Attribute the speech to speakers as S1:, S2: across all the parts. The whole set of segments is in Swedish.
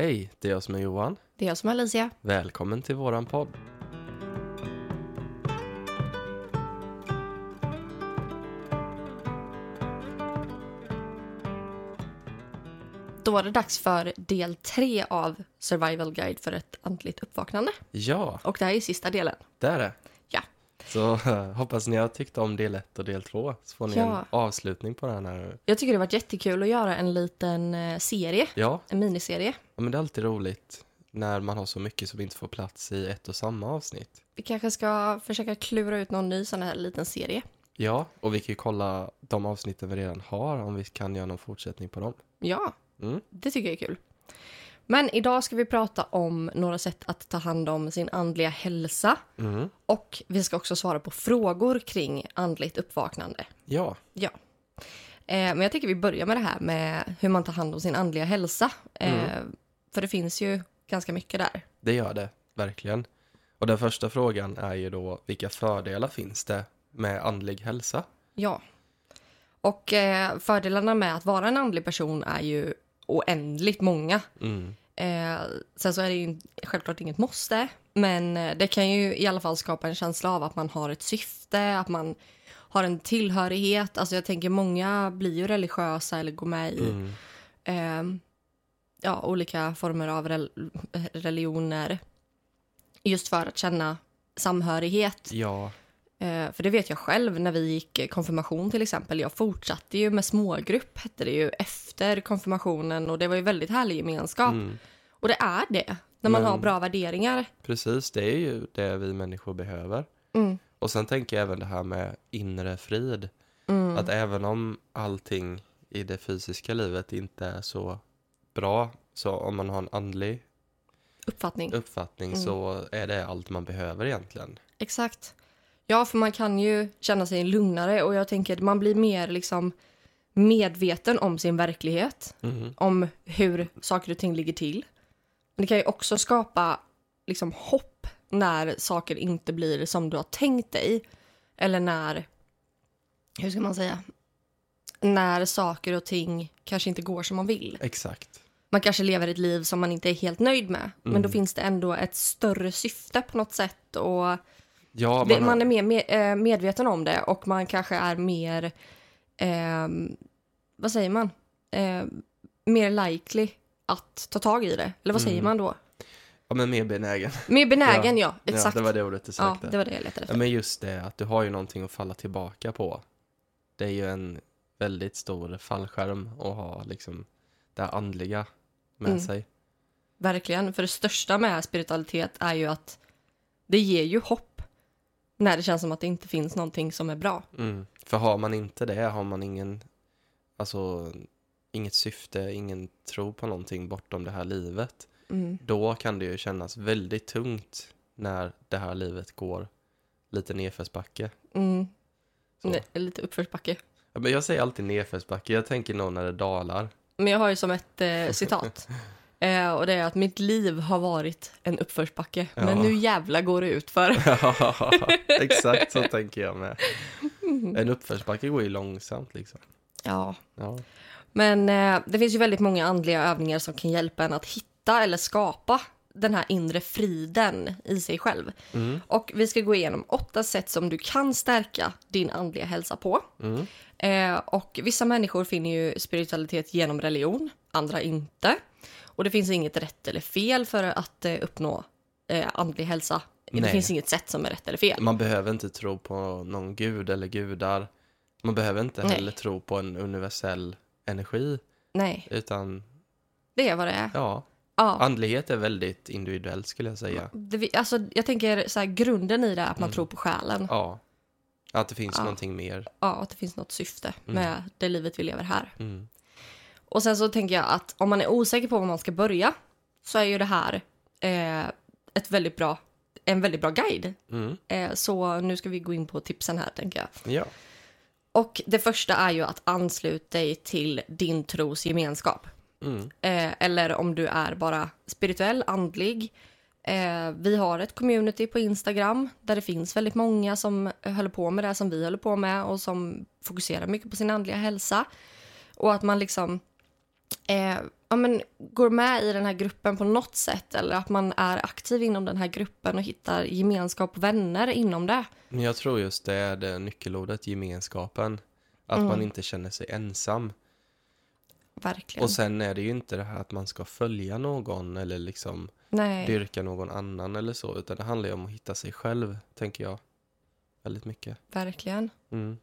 S1: Hej, det är jag som är Johan.
S2: Det är jag som är Alicia.
S1: Välkommen till våran podd.
S2: Då var det dags för del tre av Survival Guide för ett andligt uppvaknande.
S1: Ja,
S2: Och det här är sista delen.
S1: det är det. Så hoppas ni har tyckt om del ett och del två. Så får ni
S2: Ja.
S1: en avslutning på den här.
S2: Jag tycker det har varit jättekul att göra en liten eh, serie,
S1: Ja,
S2: en miniserie.
S1: ja, men det är alltid roligt när man har så mycket som inte får plats i ett och samma avsnitt.
S2: Vi kanske ska försöka klura ut någon ny sån här liten serie.
S1: Ja, och vi kan ju kolla de avsnitten vi redan har om vi kan göra någon fortsättning på dem.
S2: Ja,
S1: Mm.
S2: det tycker jag är kul. Men idag ska vi prata om några sätt att ta hand om sin andliga hälsa.
S1: Mm.
S2: Och vi ska också svara på frågor kring andligt uppvaknande.
S1: Ja,
S2: Ja. Eh, men jag tycker vi börjar med det här med hur man tar hand om sin andliga hälsa. Eh, För det finns ju ganska mycket där.
S1: det gör det, verkligen. Och den första frågan är ju då, vilka fördelar finns det med andlig hälsa?
S2: Ja. Och eh, fördelarna med att vara en andlig person är ju oändligt många.
S1: Mm.
S2: Eh, sen så är det ju självklart inget måste, men eh, det kan ju i alla fall skapa en känsla av att man har ett syfte, att man har en tillhörighet. Alltså jag tänker många blir ju religiösa eller går med i
S1: Mm.
S2: eh, ja, olika former av rel religioner just för att känna samhörighet.
S1: Ja,
S2: för det vet jag själv när vi gick eh, konfirmation till exempel. Jag fortsatte ju med smågrupp hette det ju efter konfirmationen och det var ju väldigt härlig gemenskap.
S1: mm.
S2: Och det är det när man
S1: Men-
S2: har bra värderingar.
S1: precis. Det är ju det vi människor behöver.
S2: Mm.
S1: Och sen tänker jag även det här med inre frid.
S2: Mm.
S1: Att även om allting i det fysiska livet inte är så bra, så om man har en andlig
S2: Uppfattning.
S1: uppfattning
S2: Mm.
S1: så är det allt man behöver egentligen.
S2: Exakt. Ja, för man kan ju känna sig lugnare och jag tänker att man blir mer liksom medveten om sin verklighet.
S1: Mm.
S2: om hur saker och ting ligger till. Men det kan ju också skapa liksom hopp när saker inte blir som du har tänkt dig. Eller när, hur ska man säga, när saker och ting kanske inte går som man vill.
S1: Exakt.
S2: Man kanske lever ett liv som man inte är helt nöjd med. Men
S1: Mm.
S2: då finns det ändå ett större syfte på något sätt. Och
S1: Ja, man,
S2: det, man är mer med, eh, medveten om det och man kanske är mer, ehm, vad säger man, eh, mer likely att ta tag i det. Eller vad säger
S1: Mm.
S2: man då?
S1: ja, men mer benägen.
S2: Mer benägen, ja. exakt.
S1: Ja, det var det ordet du
S2: Ja,
S1: sökte.
S2: det var det jag letade
S1: Ja,
S2: efter.
S1: men just det att du har ju någonting att falla tillbaka på. Det är ju en väldigt stor fallskärm att ha liksom det andliga med
S2: Mm.
S1: sig.
S2: Verkligen. För det största med spiritualitet är ju att det ger ju hopp när det känns som att det inte finns någonting som är bra.
S1: Mm. För har man inte det, har man ingen, alltså inget syfte, ingen tro på någonting bortom det här livet,
S2: Mm.
S1: då kan det ju kännas väldigt tungt när det här livet går lite nedförsbacke.
S2: Mm. Nej, Lite uppförsbacke.
S1: Ja, men jag säger alltid nedförsbacke, jag tänker nog när det dalar.
S2: Men jag har ju som ett eh, citat. Eh, och det är att mitt liv har varit en uppförsbacke. Men
S1: Ja.
S2: nu jävla går det ut för.
S1: Exakt så tänker jag med.
S2: Mm.
S1: En uppförsbacke går ju långsamt liksom.
S2: Ja.
S1: Ja.
S2: Men eh, det finns ju väldigt många andliga övningar som kan hjälpa en att hitta eller skapa den här inre friden i sig själv.
S1: Mm.
S2: Och vi ska gå igenom åtta sätt som du kan stärka din andliga hälsa på.
S1: Mm.
S2: Eh, och vissa människor finner ju spiritualitet genom religion, andra inte. Och det finns inget rätt eller fel för att eh, uppnå eh, andlig hälsa. Det
S1: Nej.
S2: finns inget sätt som är rätt eller fel.
S1: Man behöver inte tro på någon gud eller gudar. Man behöver inte
S2: Nej.
S1: heller tro på en universell energi.
S2: Nej,
S1: Utan,
S2: det är vad det är.
S1: ja,
S2: Ja.
S1: andlighet är väldigt individuellt skulle jag säga.
S2: Det, alltså, jag tänker så här, grunden i det är att man
S1: Mm.
S2: tror på själen.
S1: Ja. Att det finns
S2: Ja.
S1: någonting mer.
S2: Ja, att det finns något syfte
S1: Mm.
S2: med det livet vi lever här.
S1: Mm.
S2: Och sen så tänker jag att om man är osäker på var man ska börja så är ju det här eh, ett väldigt bra, en väldigt bra guide.
S1: Mm.
S2: Eh, så nu ska vi gå in på tipsen här tänker jag.
S1: Ja.
S2: Och det första är ju att ansluta dig till din tros gemenskap.
S1: Mm.
S2: Eh, eller om du är bara spirituell, andlig. Eh, vi har ett community på Instagram där det finns väldigt många som håller på med det som vi håller på med och som fokuserar mycket på sin andliga hälsa. Och att man liksom... Eh, ja, men, går med i den här gruppen på något sätt eller att man är aktiv inom den här gruppen och hittar gemenskap och vänner inom det.
S1: Jag tror just det är det nyckelordet, gemenskapen. Att man
S2: Mm.
S1: inte känner sig ensam.
S2: Verkligen.
S1: Och sen är det ju inte det här att man ska följa någon eller liksom
S2: Nej,
S1: dyrka någon annan eller så, utan det handlar ju om att hitta sig själv, tänker jag. Väldigt mycket.
S2: verkligen.
S1: Mm.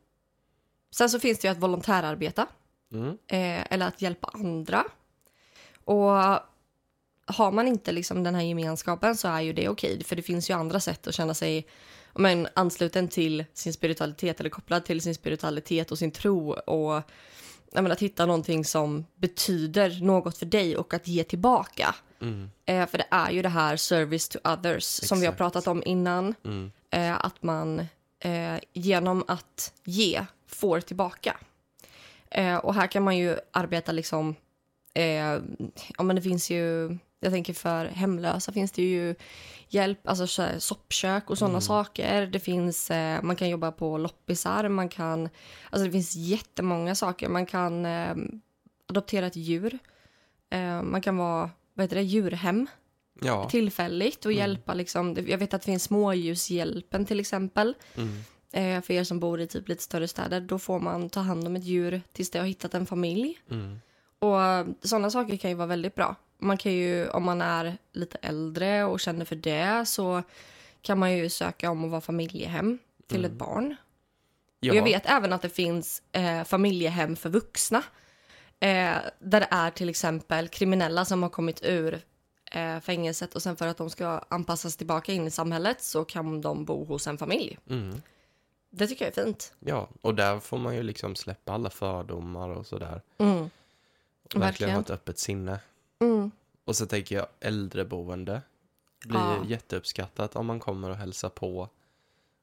S2: Sen så finns det ju att volontärarbeta
S1: Mm.
S2: eh, eller att hjälpa andra. Och har man inte liksom den här gemenskapen så är ju det okej. För det finns ju andra sätt att känna sig men, ansluten till sin spiritualitet eller kopplad till sin spiritualitet och sin tro. Och menar, att hitta någonting som betyder något för dig och att ge tillbaka.
S1: Mm.
S2: Eh, för det är ju det här service to others som vi har
S1: Exakt.
S2: pratat om innan.
S1: Mm.
S2: Eh, att man eh, genom att ge får tillbaka. Eh, och här kan man ju arbeta liksom... Eh, ja, men det finns ju... Jag tänker för hemlösa finns det ju hjälp, alltså så här soppkök och sådana saker. Det finns, eh, man kan jobba på loppisar, man kan... Alltså det finns jättemånga saker. Man kan eh, adoptera ett djur. Eh, man kan vara, vad heter det, djurhem
S1: Ja.
S2: tillfälligt och hjälpa liksom. Jag vet att det finns smådjurshjälpen till exempel.
S1: Mm.
S2: Eh, för er som bor i typ lite större städer. Då får man ta hand om ett djur tills det har hittat en familj.
S1: Mm.
S2: Och sådana saker kan ju vara väldigt bra. Man kan ju, om man är lite äldre och känner för det så kan man ju söka om att vara familjehem till ett barn.
S1: Ja.
S2: Jag vet även att det finns eh, familjehem för vuxna. Eh, där det är till exempel kriminella som har kommit ur eh, fängelset och sen för att de ska anpassas tillbaka in i samhället så kan de bo hos en familj.
S1: Mm.
S2: Det tycker jag är fint.
S1: Ja, och där får man ju liksom släppa alla fördomar och sådär.
S2: Mm.
S1: Verkligen,
S2: Verkligen.
S1: ha ett öppet sinne.
S2: Mm.
S1: Och så tänker jag äldreboende. Blir
S2: Ja.
S1: jätteuppskattat om man kommer och hälsar på.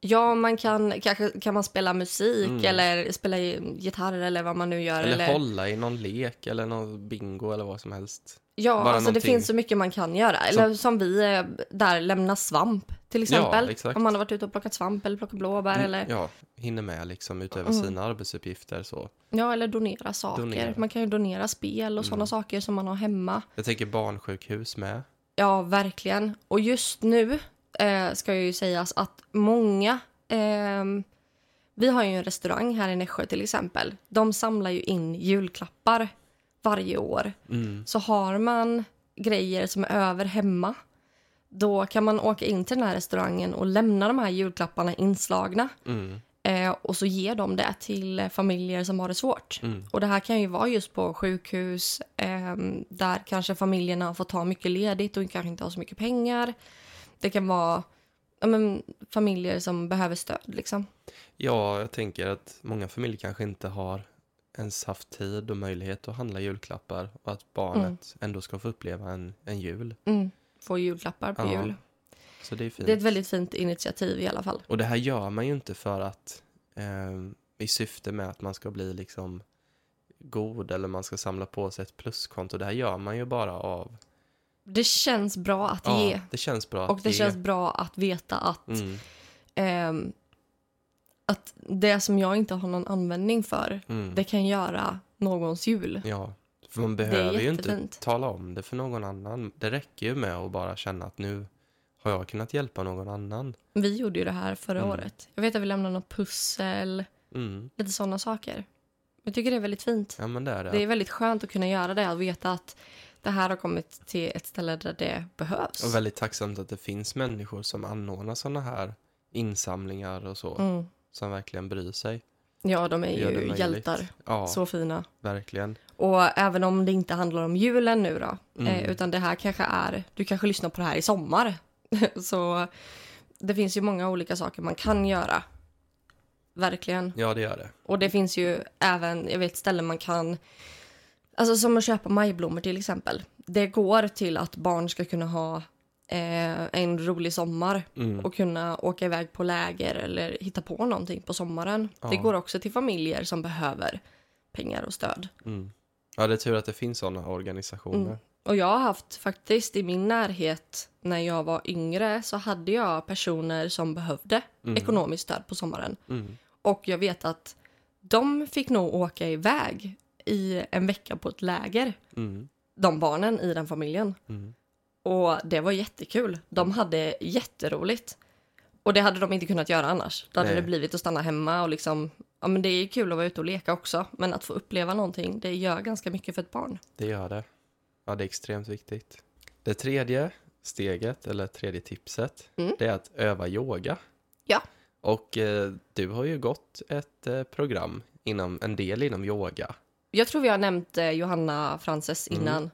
S2: Ja, man kan, kanske kan man spela musik
S1: Mm.
S2: eller spela gitarr eller vad man nu gör.
S1: Eller, hålla i någon lek eller någon bingo eller vad som helst.
S2: Ja,
S1: bara
S2: alltså det
S1: någonting-
S2: finns så mycket man kan göra. Eller som vi eh, där, lämna svamp till exempel.
S1: exakt.
S2: Om man har varit ute och plockat svamp eller plockat blåbär eller,
S1: Mm, Ja, hinner med liksom utöver
S2: Mm.
S1: sina arbetsuppgifter så.
S2: ja, eller donera saker.
S1: Donera.
S2: Man kan ju donera spel och sådana
S1: Mm.
S2: saker som man har hemma.
S1: Jag tänker barnsjukhus med.
S2: Ja, verkligen. Och just nu eh, ska ju sägas att många... ehm, vi har ju en restaurang här i Nässjö till exempel. De samlar ju in julklappar varje år.
S1: Mm.
S2: Så har man grejer som är över hemma då kan man åka in till den här restaurangen och lämna de här julklapparna inslagna.
S1: Mm.
S2: Eh, och så ger de det till eh, familjer som har det svårt.
S1: Mm.
S2: Och det här kan ju vara just på sjukhus ehm, där kanske familjerna har fått ta mycket ledigt och kanske inte har så mycket pengar. Det kan vara ja, men, familjer som behöver stöd liksom.
S1: Ja, jag tänker att många familjer kanske inte har ens haft tid och möjlighet att handla julklappar och att barnet ändå ska få uppleva en, en jul.
S2: Mm. Få julklappar på
S1: Ja,
S2: jul.
S1: Så det är fint.
S2: Det är ett väldigt fint initiativ i alla fall.
S1: Och det här gör man ju inte för att eh, i syfte med att man ska bli liksom god eller man ska samla på sig ett pluskonto. Det här gör man ju bara av...
S2: Det känns bra att
S1: Ja,
S2: ge.
S1: det känns bra
S2: Och det
S1: ge.
S2: känns bra att veta att,
S1: Mm,
S2: ehm, att det som jag inte har någon användning för,
S1: mm.
S2: det kan göra någons jul.
S1: Ja, för man behöver ju inte tala om det för någon annan. Det räcker ju med att bara känna att nu har jag kunnat hjälpa någon annan.
S2: Vi gjorde ju det här förra
S1: Mm.
S2: året. Jag vet att vi lämnade något pussel,
S1: Mm.
S2: lite sådana saker. Jag tycker det är väldigt fint.
S1: Ja, det är det.
S2: Det är väldigt skönt att kunna göra det och veta att det här har kommit till ett ställe där det behövs.
S1: Och väldigt tacksamt att det finns människor som anordnar sådana här insamlingar och så.
S2: Mm.
S1: Som verkligen bryr sig.
S2: Ja, de är ju hjältar.
S1: Ja,
S2: Så fina.
S1: verkligen.
S2: Och även om det inte handlar om julen nu då,
S1: Mm.
S2: eh, utan det här kanske är, du kanske lyssnar på det här i sommar. så det finns ju många olika saker man kan göra. Verkligen.
S1: Ja, det gör det.
S2: Och det finns ju även, jag vet ställen man kan, alltså som att köpa majblommor till exempel. Det går till att barn ska kunna ha eh, en rolig sommar
S1: Mm.
S2: och kunna åka iväg på läger eller hitta på någonting på sommaren.
S1: Ja.
S2: Det går också till familjer som behöver pengar och stöd.
S1: Mm. Ja, det är tur att det finns sådana organisationer.
S2: Mm. Och jag har haft faktiskt i min närhet när jag var yngre så hade jag personer som behövde
S1: Mm.
S2: ekonomiskt stöd på sommaren.
S1: Mm.
S2: Och jag vet att de fick nog åka iväg i en vecka på ett läger.
S1: Mm.
S2: de barnen i den familjen.
S1: Mm.
S2: Och det var jättekul. De hade jätteroligt. Och det hade de inte kunnat göra annars. Då hade
S1: Nej.
S2: det blivit att stanna hemma och liksom, ja men det är kul att vara ute och leka också. Men att få uppleva någonting, det gör ganska mycket för ett barn.
S1: Det gör det. Ja, det är extremt viktigt. Det tredje steget, eller tredje tipset,
S2: Mm.
S1: det är att öva yoga.
S2: Ja.
S1: Och eh, du har ju gått ett eh, program inom, en del inom yoga.
S2: Jag tror vi har nämnt eh, Johanna Frances
S1: Mm.
S2: innan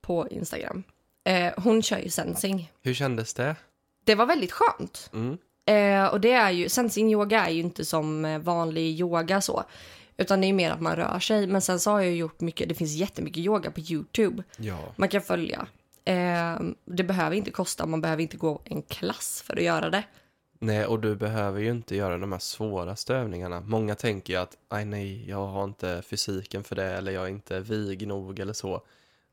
S2: på Instagram. Eh, hon kör ju sensing.
S1: Hur kändes det?
S2: Det var väldigt skönt.
S1: Mm.
S2: Eh, och det är ju, sensing yoga är ju inte som eh, vanlig yoga så. Utan det är mer att man rör sig. Men sen så har jag gjort mycket, det finns jättemycket yoga på YouTube.
S1: Ja.
S2: Man kan följa. Eh, det behöver inte kosta, man behöver inte gå en klass för att göra det.
S1: Nej, och du behöver ju inte göra de här svåraste övningarna. Många tänker ju att, nej, jag har inte fysiken för det, eller jag är inte vig nog eller så.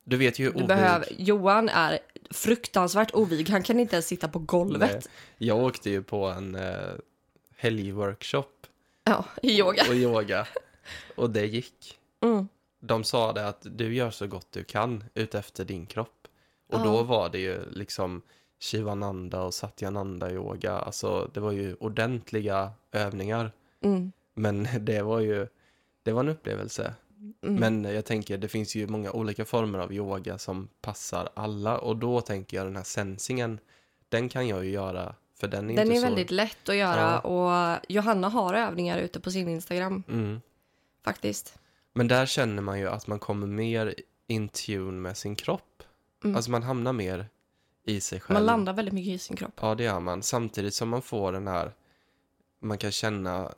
S1: Du vet ju ovig...
S2: behöver, Johan är fruktansvärt ovig, han kan inte ens sitta på golvet.
S1: Nej. Jag åkte ju på en eh, helgworkshop
S2: Ja, i yoga.
S1: och yoga. Och det gick.
S2: Mm.
S1: De sa det att du gör så gott du kan utefter din kropp. Och
S2: Ja.
S1: då var det ju liksom Shivananda och Satyananda yoga. Alltså det var ju ordentliga övningar.
S2: Mm.
S1: Men det var ju, det var en upplevelse.
S2: Mm.
S1: Men jag tänker, det finns ju många olika former av yoga som passar alla. Och då tänker jag den här sensingen, den kan jag ju göra. För den är
S2: Den är
S1: så...
S2: väldigt lätt att göra
S1: Ja.
S2: och Johanna har övningar ute på sin Instagram
S1: Mm.
S2: faktiskt.
S1: Men där känner man ju att man kommer mer in tune med sin kropp.
S2: Mm.
S1: Alltså man hamnar mer i sig själv.
S2: Man landar väldigt mycket i sin kropp.
S1: Ja, det gör man. Samtidigt som man får den här, man kan känna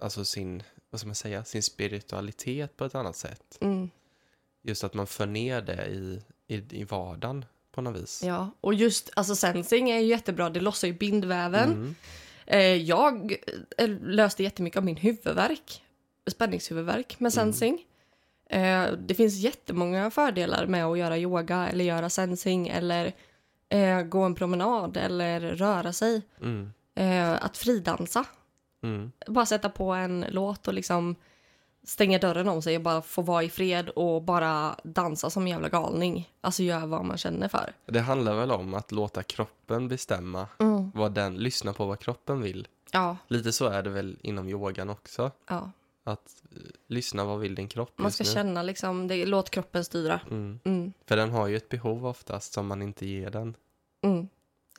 S1: alltså sin, vad ska man säga, sin spiritualitet på ett annat sätt.
S2: Mm.
S1: Just att man för ner det i, i, i vardagen på något vis.
S2: Ja, och just alltså sensing är ju jättebra. Det lossar ju bindväven.
S1: Mm.
S2: Eh, jag eh, löste jättemycket av min huvudvärk, spänningshuvudvärk med
S1: Mm.
S2: sensing. Eh, det finns jättemånga fördelar med att göra yoga eller göra sensing eller eh, gå en promenad eller röra sig.
S1: Mm.
S2: Eh, att fridansa.
S1: Mm.
S2: Bara sätta på en låt och liksom stänga dörren om sig och bara få vara i fred och bara dansa som en jävla galning. Alltså göra vad man känner för.
S1: Det handlar väl om att låta kroppen bestämma
S2: Mm.
S1: vad den, lyssna på vad kroppen vill.
S2: Ja,
S1: Lite så är det väl inom yogan också.
S2: ja.
S1: Att eh, lyssna vad vill din kropp
S2: Man ska känna liksom, det, låt kroppen styra.
S1: Mm.
S2: Mm.
S1: För den har ju ett behov oftast som man inte ger den.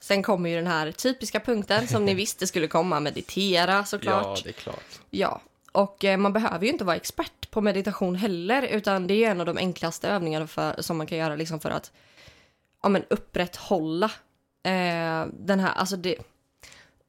S2: Sen kommer ju den här typiska punkten som ni visste skulle komma, meditera såklart.
S1: Ja, det är klart.
S2: Ja, och eh, man behöver ju inte vara expert på meditation heller, utan det är en av de enklaste övningarna för, som man kan göra liksom för att ja, men upprätthålla eh, den här, alltså det,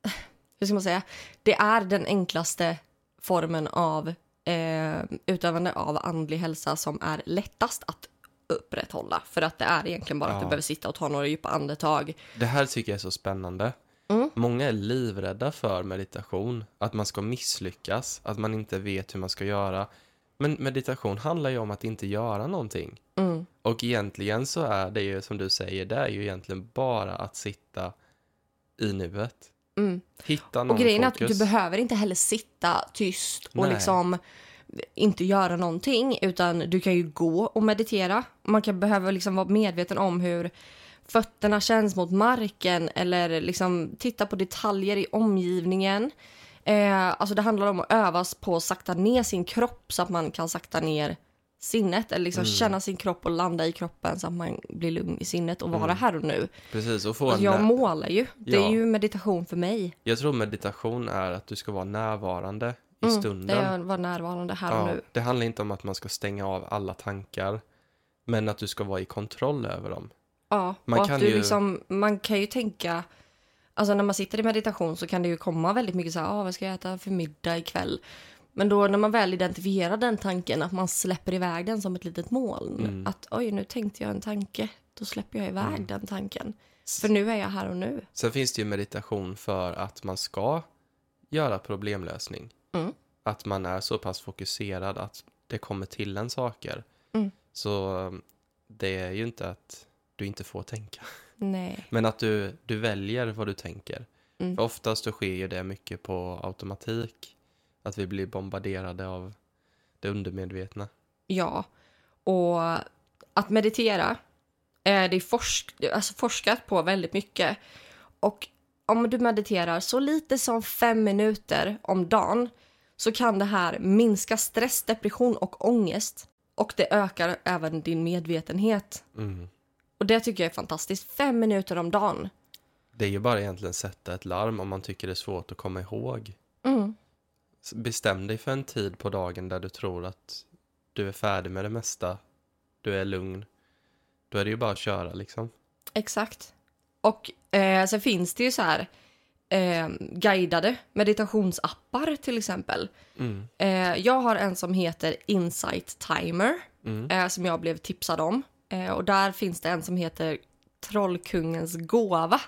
S2: hur ska man säga, det är den enklaste formen av eh, utövande av andlig hälsa som är lättast att upprätthålla. För att det är egentligen bara att du
S1: Ja.
S2: behöver sitta och ta några djupa andetag.
S1: Det här tycker jag är så spännande.
S2: Mm.
S1: Många är livrädda för meditation, att man ska misslyckas, att man inte vet hur man ska göra. Men meditation handlar ju om att inte göra någonting.
S2: Mm.
S1: Och egentligen så är det ju som du säger, det är ju egentligen bara att sitta i nuet.
S2: Mm.
S1: Hitta någon
S2: Och grejen är att
S1: fokus.
S2: du behöver inte heller sitta tyst och
S1: Nej.
S2: liksom inte göra någonting, utan du kan ju gå och meditera. Man kan behöva liksom vara medveten om hur fötterna känns mot marken eller liksom titta på detaljer i omgivningen. Eh, alltså det handlar om att övas på att sakta ner sin kropp så att man kan sakta ner sinnet eller liksom
S1: Mm.
S2: känna sin kropp och landa i kroppen så att man blir lugn i sinnet och vara
S1: Mm.
S2: här och nu.
S1: Precis, och få
S2: Alltså jag målar ju. Det
S1: Ja.
S2: är ju meditation för mig.
S1: Jag tror meditation är att du ska vara närvarande i
S2: Mm,
S1: stunden.
S2: Det vara närvarande här och
S1: Ja,
S2: nu.
S1: det handlar inte om att man ska stänga av alla tankar, men att du ska vara i kontroll över dem.
S2: Ja,
S1: Man
S2: och
S1: kan
S2: att du
S1: ju-
S2: liksom, man kan ju tänka, alltså när man sitter i meditation så kan det ju komma väldigt mycket så här, ah, vad ska jag äta för middag ikväll? Men då när man väl identifierar den tanken, att man släpper iväg den som ett litet moln.
S1: Mm.
S2: Att oj, nu tänkte jag en tanke, då släpper jag iväg
S1: Mm.
S2: den tanken. För nu är jag här och nu.
S1: Sen finns det ju meditation för att man ska göra problemlösning.
S2: Mm.
S1: Att man är så pass fokuserad att det kommer till en saker.
S2: Mm.
S1: Så um, det är ju inte att du inte får tänka.
S2: Nej.
S1: Men att du, du väljer vad du tänker.
S2: Mm.
S1: För oftast så sker ju det mycket på automatik. Att vi blir bombarderade av det undermedvetna.
S2: Ja, och att meditera, eh, det är forsk alltså forskat på väldigt mycket. Och om du mediterar så lite som fem minuter om dagen så kan det här minska stress, depression och ångest. Och det ökar även din medvetenhet.
S1: Mm.
S2: Och det tycker jag är fantastiskt. Fem minuter om dagen.
S1: Det är ju bara egentligen sätta ett larm om man tycker det är svårt att komma ihåg.
S2: Mm.
S1: Bestäm dig för en tid på dagen där du tror att du är färdig med det mesta. Du är lugn. Då är det ju bara att köra liksom.
S2: Exakt. Och eh, sen finns det ju så här eh, guidade meditationsappar till exempel.
S1: Mm.
S2: Eh, jag har en som heter Insight Timer
S1: Mm.
S2: eh, som jag blev tipsad om. Eh, och där finns det en som heter Trollkungens gåva.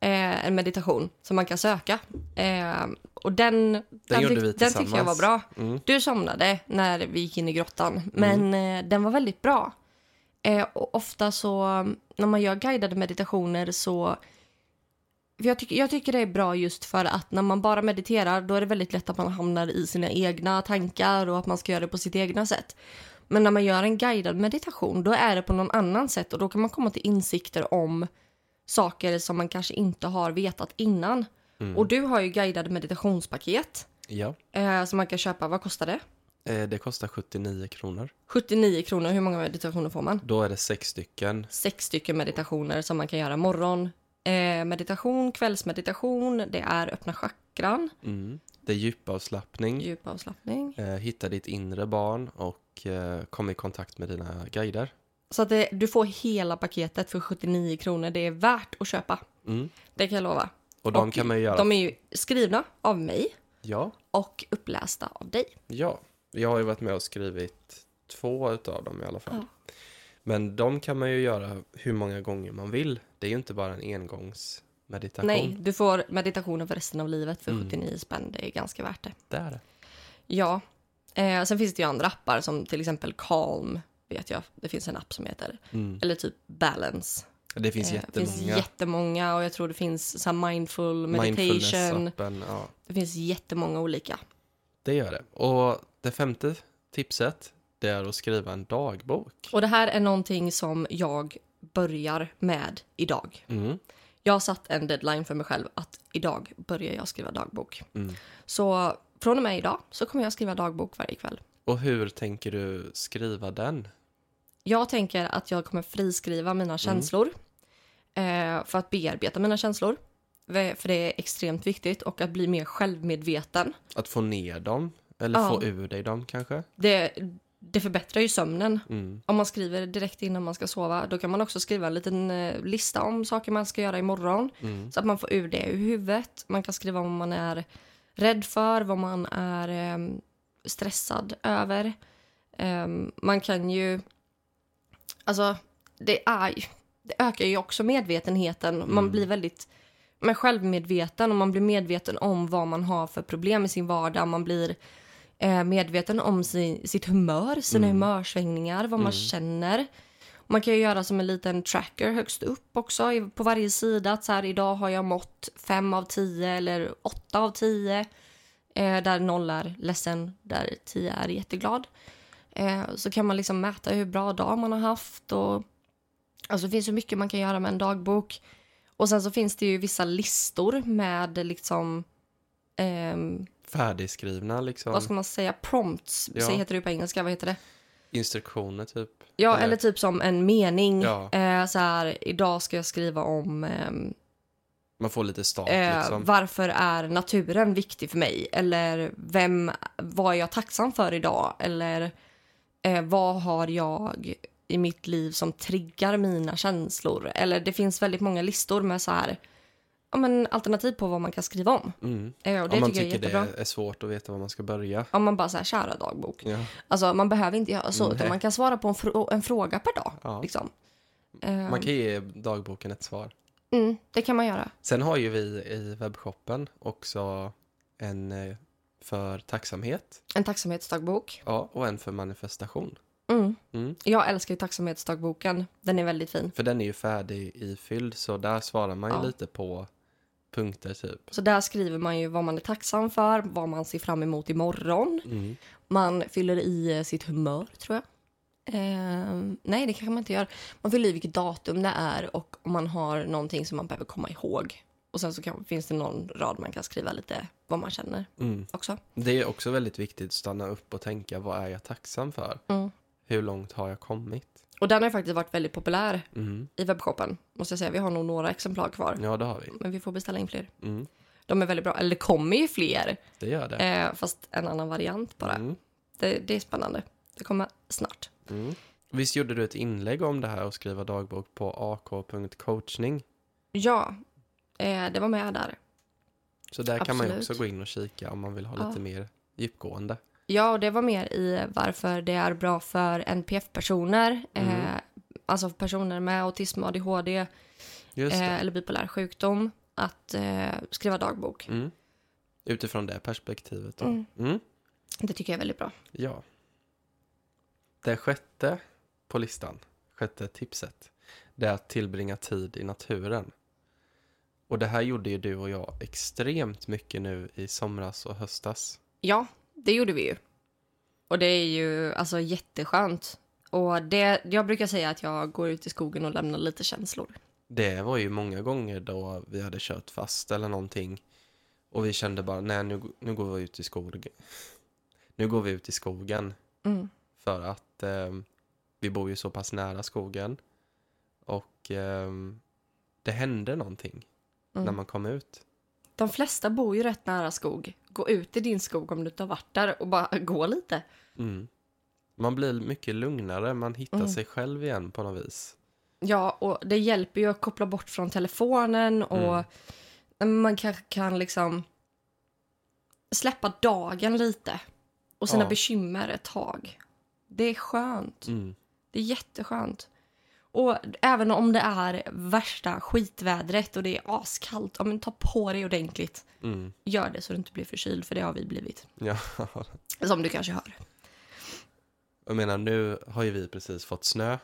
S2: Eh, en meditation som man kan söka. Eh, och den, den,
S1: gjorde
S2: tyck-
S1: vi
S2: den tyckte jag var bra.
S1: Mm.
S2: Du somnade när vi gick in i grottan, men eh, den var väldigt bra. Eh, och ofta så, när man gör guidade meditationer så... Jag, tycker, jag tycker det är bra just för att när man bara mediterar då är det väldigt lätt att man hamnar i sina egna tankar och att man ska göra det på sitt egna sätt. Men när man gör en guidad meditation då är det på någon annan sätt och då kan man komma till insikter om saker som man kanske inte har vetat innan.
S1: Mm.
S2: Och du har ju guidade meditationspaket
S1: Ja,
S2: eh, som man kan köpa. Vad kostar det?
S1: eh, det kostar 79 kronor.
S2: 79 kronor. Hur många meditationer får man?
S1: Då är det sex stycken.
S2: Sex stycken meditationer som man kan göra morgon. Eh, meditation, kvällsmeditation, det är öppna chakran,
S1: Mm. Det är djupavslappning.
S2: djup avslappning.
S1: Eh, hitta ditt inre barn och eh, kom i kontakt med dina guider.
S2: Så att det, du får hela paketet för 79 kronor. Det är värt att köpa.
S1: Mm.
S2: Det kan jag lova.
S1: Och de
S2: Och
S1: kan man göra.
S2: De är ju skrivna av mig
S1: Ja,
S2: och upplästa av dig.
S1: ja. Jag har ju varit med och skrivit två utav dem i alla fall.
S2: Ja.
S1: Men de kan man ju göra hur många gånger man vill. Det är ju inte bara en engångsmeditation.
S2: Nej, du får meditationen för resten av livet för
S1: Mm.
S2: 79 spänn. Det är ganska värt det.
S1: Det är det.
S2: Ja. Eh, sen finns det ju andra appar som till exempel Calm vet jag. Det finns en app som heter.
S1: Mm.
S2: Eller typ Balance.
S1: Det finns
S2: Eh, Det
S1: jättemånga.
S2: finns jättemånga och jag tror det finns så mindful meditation.
S1: Ja,
S2: Det finns jättemånga olika.
S1: det gör det. Och det femte tipset, det är att skriva en dagbok.
S2: Och det här är någonting som jag börjar med idag.
S1: Mm.
S2: Jag har satt en deadline för mig själv att idag börjar jag skriva dagbok.
S1: Mm.
S2: Så från och med idag så kommer jag skriva dagbok varje kväll.
S1: Och hur tänker du skriva den?
S2: Jag tänker att jag kommer friskriva mina känslor eh, för att bearbeta mina känslor. För det är extremt viktigt och att bli mer självmedveten.
S1: Att få ner dem? Eller
S2: Ja.
S1: få ur dig dem kanske?
S2: Det, det förbättrar ju sömnen.
S1: Mm.
S2: Om man skriver direkt innan man ska sova, då kan man också skriva en liten eh, lista om saker man ska göra imorgon.
S1: Mm.
S2: Så att man får ur det ur huvudet. Man kan skriva vad man är rädd för, vad man är eh, stressad över. Eh, man kan ju... Alltså, det, är, det ökar ju också medvetenheten. Man
S1: Mm.
S2: blir väldigt men självmedveten och man blir medveten om vad man har för problem i sin vardag. Man blir eh, medveten om sin, sitt humör, sina
S1: Mm.
S2: humörsvängningar, vad man
S1: Mm.
S2: känner. Man kan ju göra som en liten tracker högst upp också på varje sida. Att så här, idag har jag mått fem av tio eller åtta av tio. Eh, där noll är ledsen, där tio är jätteglad. Eh, så kan man liksom mäta hur bra dag man har haft. Och, alltså det finns så mycket man kan göra med en dagbok. Och sen så finns det ju vissa listor med liksom... ehm,
S1: Färdigskrivna liksom.
S2: vad ska man säga? Prompts,
S1: Ja.
S2: heter det på engelska. Vad heter det?
S1: Instruktioner typ.
S2: Ja,
S1: Eller-
S2: eller, typ som en mening.
S1: Ja.
S2: Eh, så här, idag ska jag skriva om ehm,
S1: Man får lite start
S2: eh,
S1: liksom.
S2: varför är naturen viktig för mig? Eller vem, vad är jag tacksam för idag? Eller eh, vad har jag i mitt liv som triggar mina känslor? Eller det finns väldigt många listor med så här, ja, men alternativ på vad man kan skriva om.
S1: Mm.
S2: Eh, och det
S1: Om man
S2: tycker jag är
S1: tycker det är svårt att veta var man ska börja.
S2: Om man bara här, kära dagbok.
S1: Ja.
S2: Alltså man behöver inte göra så, utan
S1: Nej.
S2: man kan svara på en, frå- en fråga per dag.
S1: Ja.
S2: Liksom.
S1: Man kan ge dagboken ett svar.
S2: mm, det kan man göra.
S1: Sen har ju vi i webbshoppen också en eh, för tacksamhet
S2: En tacksamhetsdagbok.
S1: ja, och en för manifestation.
S2: Mm.
S1: Mm.
S2: Jag älskar ju tacksamhetsdagboken. Den är väldigt fin.
S1: För den är ju färdig ifylld så där svarar man ju
S2: Ja.
S1: lite på punkter typ.
S2: Så där skriver man ju vad man är tacksam för, vad man ser fram emot imorgon.
S1: Mm.
S2: Man fyller i eh, sitt humör, tror jag. Ehm, nej, det kanske man inte gör. Man fyller i vilket datum det är och om man har någonting som man behöver komma ihåg. Och sen så kan, finns det någon rad man kan skriva lite vad man känner
S1: Mm.
S2: också.
S1: Det är också väldigt viktigt att stanna upp och tänka vad är jag tacksam för?
S2: Mm.
S1: Hur långt har jag kommit?
S2: Och den har ju faktiskt varit väldigt populär
S1: Mm.
S2: i webbshoppen. Måste jag säga. Vi har nog några exemplar kvar.
S1: Ja, det har vi.
S2: Men vi får beställa in fler.
S1: Mm.
S2: De är väldigt bra. Eller det kommer ju fler.
S1: Det gör det.
S2: Eh, fast en annan variant bara.
S1: Mm.
S2: Det, det är spännande. Det kommer snart.
S1: Mm. Visst gjorde du ett inlägg om det här och skriva dagbok på ak.coachning?
S2: Ja, eh, det var med där.
S1: Så där kan man ju
S2: Absolut.
S1: också gå in och kika om man vill ha
S2: Ja.
S1: lite mer djupgående.
S2: Ja, och det var mer i varför det är bra för NPF-personer.
S1: Mm.
S2: Eh, alltså personer med autism, ADHD
S1: Just
S2: eh, eller bipolär sjukdom. Att eh, skriva dagbok.
S1: Mm. Utifrån det perspektivet.
S2: Mm.
S1: Mm.
S2: Det tycker jag är väldigt bra.
S1: Ja. Det sjätte på listan, sjätte tipset, det är att tillbringa tid i naturen. Och det här gjorde ju du och jag extremt mycket nu i somras och höstas.
S2: Ja, det gjorde vi ju. Och det är ju alltså jätteskönt. Och det, jag brukar säga att jag går ut i skogen och lämnar lite känslor.
S1: Det var ju många gånger då vi hade kört fast eller någonting och vi kände bara, nej nu, nu går vi ut i skogen. Nu går vi ut i skogen
S2: Mm.
S1: för att eh, vi bor ju så pass nära skogen och eh, det hände någonting när
S2: Mm.
S1: man kom ut.
S2: De flesta bor ju rätt nära skog. Gå ut i din skog om du inte har varit där och bara gå lite.
S1: Mm. Man blir mycket lugnare, man hittar
S2: Mm.
S1: sig själv igen på något vis.
S2: Ja, och det hjälper ju att koppla bort från telefonen och man kanske kan liksom släppa dagen lite och sina
S1: Ja.
S2: bekymmer ett tag. Det är skönt.
S1: Mm.
S2: Det är jätteskönt. Och även om det är värsta skitvädret och det är askallt, ja, men ta på dig ordentligt.
S1: Mm.
S2: Gör det så du inte blir förkyld, för det har vi blivit.
S1: Ja,
S2: Som du kanske hör.
S1: jag menar nu har ju vi precis fått snö.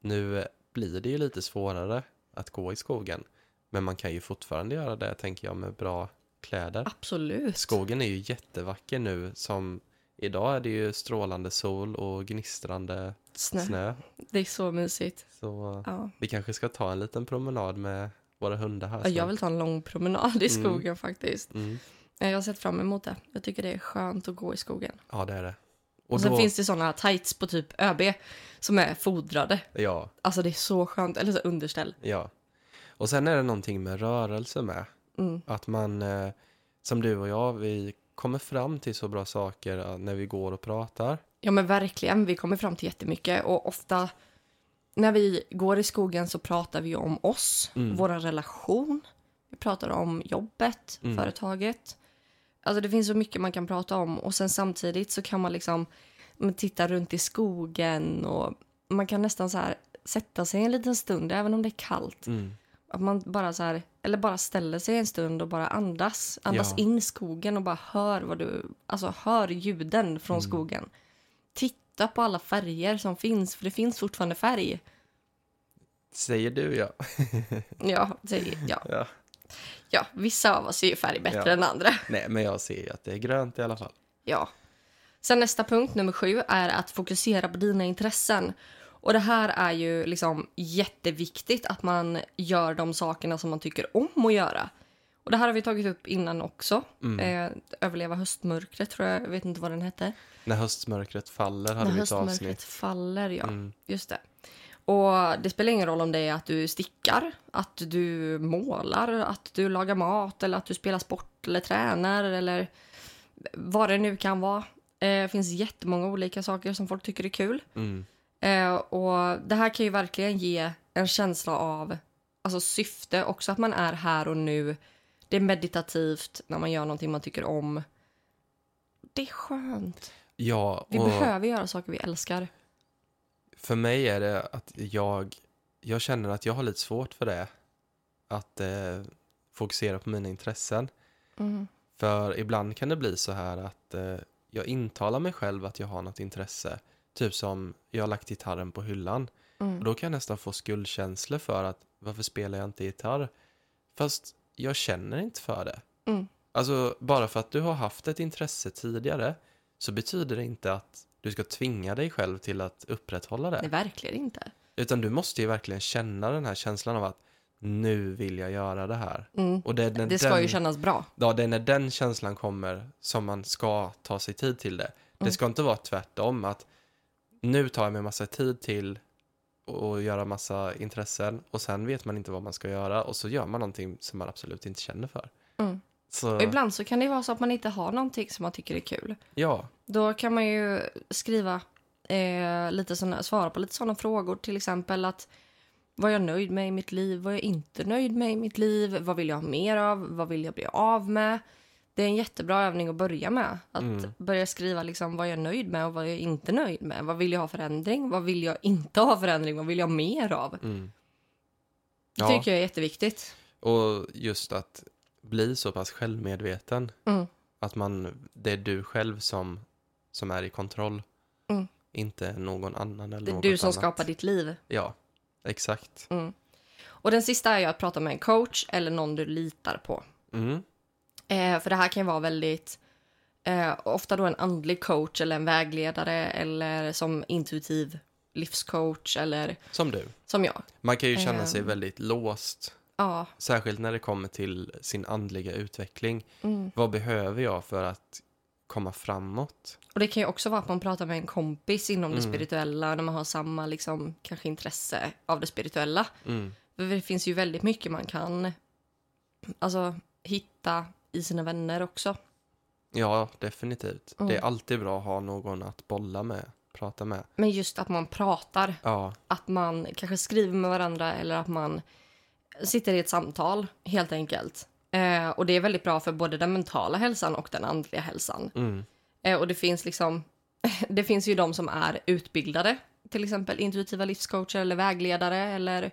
S1: Nu eh, blir det ju lite svårare att gå i skogen. Men man kan ju fortfarande göra det, tänker jag, med bra kläder.
S2: Absolut.
S1: Skogen är ju jättevacker nu, som idag är det ju strålande sol och gnistrande
S2: Snö.
S1: snö.
S2: Det är så mysigt.
S1: Så
S2: Ja.
S1: vi kanske ska ta en liten promenad med våra hundar här.
S2: Ja, Jag vill ta en lång promenad i
S1: Mm.
S2: skogen faktiskt.
S1: Mm.
S2: Jag har sett fram emot det. Jag tycker det är skönt att gå i skogen.
S1: Ja, det är det.
S2: Och, sen finns det såna tights på typ ÖB som är fodrade.
S1: Ja,
S2: Alltså det är så skönt. Eller så underställ.
S1: ja. Och sen är det någonting med rörelse med.
S2: Mm.
S1: Att man, eh, som du och jag, vi kommer fram till så bra saker eh, när vi går och pratar.
S2: Ja men verkligen, vi kommer fram till jättemycket och ofta när vi går i skogen så pratar vi om oss,
S1: Mm.
S2: vår relation, vi pratar om jobbet,
S1: Mm.
S2: företaget. Alltså det finns så mycket man kan prata om och sen samtidigt så kan man liksom titta runt i skogen och man kan nästan så här sätta sig en liten stund även om det är kallt.
S1: Mm.
S2: Att man bara så här, eller bara ställer sig en stund och bara andas. Andas
S1: Ja.
S2: in skogen och bara hör vad du, alltså hör ljuden från
S1: Mm.
S2: skogen. Titta på alla färger som finns, för det finns fortfarande färg.
S1: Säger du ja.
S2: Ja, det, ja.
S1: ja.
S2: ja vissa av oss ser ju färg bättre
S1: Ja.
S2: än andra.
S1: Nej, men jag ser ju att det är grönt i alla fall.
S2: Ja. Sen nästa punkt, nummer sju, är att fokusera på dina intressen. Och det här är ju liksom jätteviktigt att man gör de sakerna som man tycker om att göra. Och det här har vi tagit upp innan också.
S1: Mm.
S2: Eh, överleva höstmörkret tror jag, jag vet inte vad den hette.
S1: När höstmörkret faller hade
S2: När
S1: vi ett
S2: höstmörkret
S1: avsnitt.
S2: faller, ja.
S1: Mm.
S2: Just det. Och det spelar ingen roll om det är att du stickar, att du målar, att du lagar mat eller att du spelar sport eller tränar eller vad det nu kan vara. Eh, Det finns jättemånga olika saker som folk tycker är kul.
S1: Mm.
S2: Eh, och det här kan ju verkligen ge en känsla av alltså syfte, också att man är här och nu. Det är meditativt när man gör någonting man tycker om. Det är skönt.
S1: Ja,
S2: Vi behöver göra saker vi älskar.
S1: för mig är det att jag, jag känner att jag har lite svårt för det. Att eh, fokusera på mina intressen.
S2: Mm.
S1: För ibland kan det bli så här att eh, jag intalar mig själv att jag har något intresse. Typ som jag har lagt gitarren på hyllan.
S2: Mm.
S1: Och då kan jag nästan få skuldkänslor för att varför spelar jag inte gitarr? Fast jag känner inte för det.
S2: Mm.
S1: Alltså bara för att du har haft ett intresse tidigare så betyder det inte att du ska tvinga dig själv till att upprätthålla det.
S2: Nej, verkligen inte.
S1: Utan du måste ju verkligen känna den här känslan av att nu vill jag göra det här.
S2: Mm.
S1: Och det,
S2: Det ska
S1: den,
S2: ju kännas bra.
S1: Ja, det är när den känslan kommer som man ska ta sig tid till det. Det ska inte vara tvärtom, att nu tar jag mig massa tid till att göra massa intressen och sen vet man inte vad man ska göra och så gör man någonting som man absolut inte känner för.
S2: Mm.
S1: Så,
S2: Och ibland så kan det vara så att man inte har någonting som man tycker är kul.
S1: ja,
S2: Då kan man ju skriva eh, lite såna, svara på lite sådana frågor. Till exempel att vad är jag nöjd med i mitt liv? Vad är jag inte nöjd med i mitt liv? Vad vill jag ha mer av? Vad vill jag bli av med? Det är en jättebra övning att börja med. Att
S1: Mm.
S2: börja skriva liksom vad jag är nöjd med och vad jag är inte nöjd med. Vad vill jag ha förändring? Vad vill jag inte ha förändring? Vad vill jag mer av?
S1: mm.
S2: Det
S1: ja.
S2: tycker jag är jätteviktigt.
S1: Och just att bli så pass självmedveten
S2: Mm.
S1: att man, det är du själv som, som är i kontroll.
S2: Mm.
S1: Inte någon annan eller
S2: Det är du som
S1: annat.
S2: skapar ditt liv.
S1: Ja, exakt.
S2: Mm. Och den sista är ju att prata med en coach eller någon du litar på. Eh, för det här kan ju vara väldigt... Eh, ofta då en andlig coach eller en vägledare eller som intuitiv livscoach eller
S1: Som du.
S2: som jag.
S1: Man kan ju känna sig
S2: Ehm.
S1: väldigt låst,
S2: Ja.
S1: särskilt när det kommer till sin andliga utveckling.
S2: Mm.
S1: Vad behöver jag för att komma framåt?
S2: Och det kan ju också vara att man pratar med en kompis inom det
S1: Mm.
S2: spirituella när man har samma liksom, kanske intresse av det spirituella.
S1: Mm.
S2: För det finns ju väldigt mycket man kan alltså, hitta i sina vänner också.
S1: Ja, definitivt.
S2: Mm.
S1: Det är alltid bra att ha någon att bolla med, prata med.
S2: Men just att man pratar
S1: Ja,
S2: att man kanske skriver med varandra eller att man sitter i ett samtal helt enkelt. Eh, och det är väldigt bra för både den mentala hälsan och den andliga hälsan.
S1: mm.
S2: Eh, och det finns liksom, det finns ju de som är utbildade, till exempel intuitiva livscoacher eller vägledare eller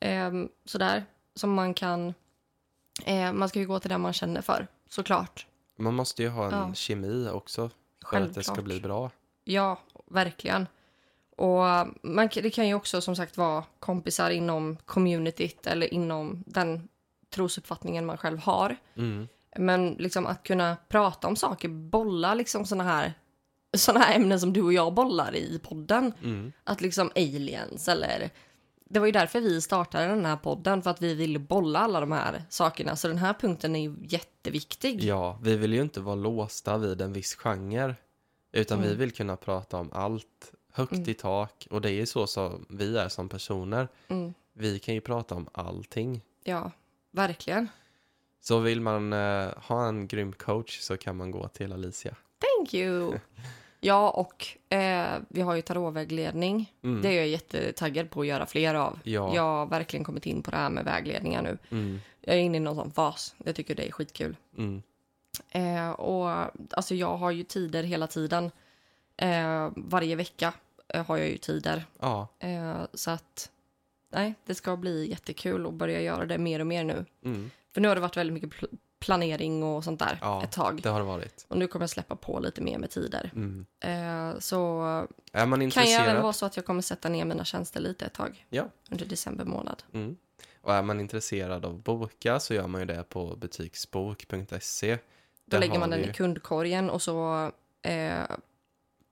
S2: ehm, sådär, som man kan, eh, man ska ju gå till den man känner för, såklart.
S1: Man måste ju ha en
S2: Ja.
S1: kemi också för att det ska
S2: Självklart.
S1: bli bra.
S2: Ja, verkligen. Och man, det kan ju också som sagt vara kompisar inom communityt eller inom den trosuppfattningen man själv har.
S1: Mm.
S2: Men liksom att kunna prata om saker, bolla liksom såna här, såna här ämnen som du och jag bollar i podden.
S1: Mm.
S2: Att liksom aliens eller... Det var ju därför vi startade den här podden, för att vi ville bolla alla de här sakerna. Så den här punkten är ju jätteviktig.
S1: Ja, vi vill ju inte vara låsta vid en viss genre. Utan vi
S2: Mm.
S1: vill kunna prata om allt, högt
S2: Mm.
S1: i tak. Och det är ju så som vi är som personer.
S2: Mm,
S1: Vi kan ju prata om allting.
S2: ja, verkligen.
S1: Så vill man eh, ha en grym coach så kan man gå till Alicia.
S2: Thank you! Ja, och eh, vi har ju tarotvägledning.
S1: Mm.
S2: Det är jag jättetaggad på att göra fler av.
S1: Ja.
S2: Jag har verkligen kommit in på det här med vägledningar nu.
S1: Mm.
S2: Jag är inne i någon sån fas. Jag tycker det är skitkul.
S1: Mm.
S2: Eh, och alltså jag har ju tider hela tiden. Eh, varje vecka eh, har jag ju tider.
S1: Ja.
S2: Eh, så att nej, det ska bli jättekul att börja göra det mer och mer nu.
S1: Mm.
S2: För nu har det varit väldigt mycket planering och sånt där
S1: Ja,
S2: ett tag.
S1: Det har det varit.
S2: Och nu kommer jag släppa på lite mer med tider.
S1: Mm.
S2: Eh, så
S1: Är man
S2: kan jag även vara så att jag kommer sätta ner mina tjänster lite ett tag
S1: Ja.
S2: under december månad.
S1: Mm. Och är man intresserad av att boka så gör man ju det på butiksbok.se.
S2: Då lägger man den
S1: vi
S2: i
S1: ju-
S2: kundkorgen och så eh,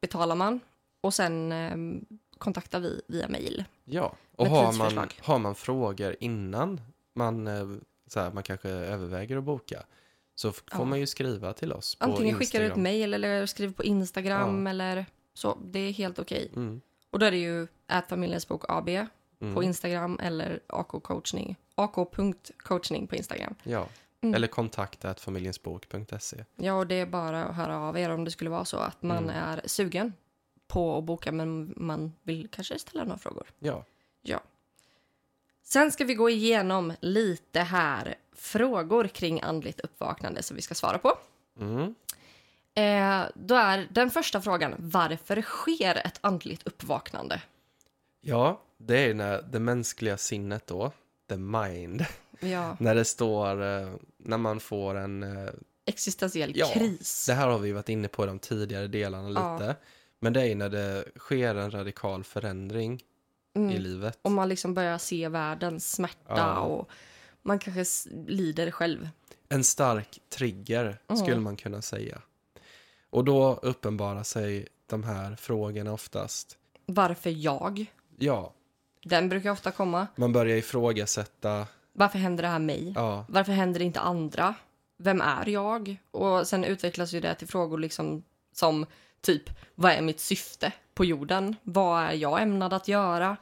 S2: betalar man. Och sen eh, kontaktar vi via mail.
S1: Ja, och har man, har man frågor innan man, eh, så här, man kanske överväger att boka så får
S2: Ja.
S1: man ju skriva till oss
S2: Antingen skickar du ett mail eller skriver på Instagram
S1: Ja.
S2: eller så. Det är helt okej.
S1: Mm.
S2: Och då är det ju att familjens bok AB
S1: Mm.
S2: på Instagram eller AK-coachning. AK.coachning på Instagram.
S1: Ja,
S2: Mm.
S1: eller kontakta familjensbok.se.
S2: Ja, och det är bara att höra av er om det skulle vara så att man
S1: Mm.
S2: är sugen på att boka men man vill kanske ställa några frågor.
S1: Ja,
S2: Sen ska vi gå igenom lite här frågor kring andligt uppvaknande som vi ska svara på.
S1: mm.
S2: Eh, då är den första frågan, varför sker ett andligt uppvaknande?
S1: ja det är när det mänskliga sinnet då, the mind,
S2: Ja,
S1: när det står, eh, när man får en eh,
S2: existentiell
S1: Ja,
S2: kris.
S1: Det här har vi varit inne på i de tidigare delarna
S2: Ja.
S1: lite. Men det är när det sker en radikal förändring i
S2: Mm.
S1: livet.
S2: Om man liksom börjar se världens smärta
S1: Ja.
S2: och man kanske lider själv.
S1: En stark trigger
S2: Mm.
S1: skulle man kunna säga. Och då uppenbarar sig de här frågorna oftast.
S2: Varför jag?
S1: Ja,
S2: Den brukar ofta komma.
S1: man börjar ifrågasätta.
S2: Varför händer det här mig?
S1: Ja,
S2: Varför händer det inte andra? Vem är jag? Och sen utvecklas ju det till frågor liksom som typ, vad är mitt syfte på jorden? Vad är jag ämnad att göra?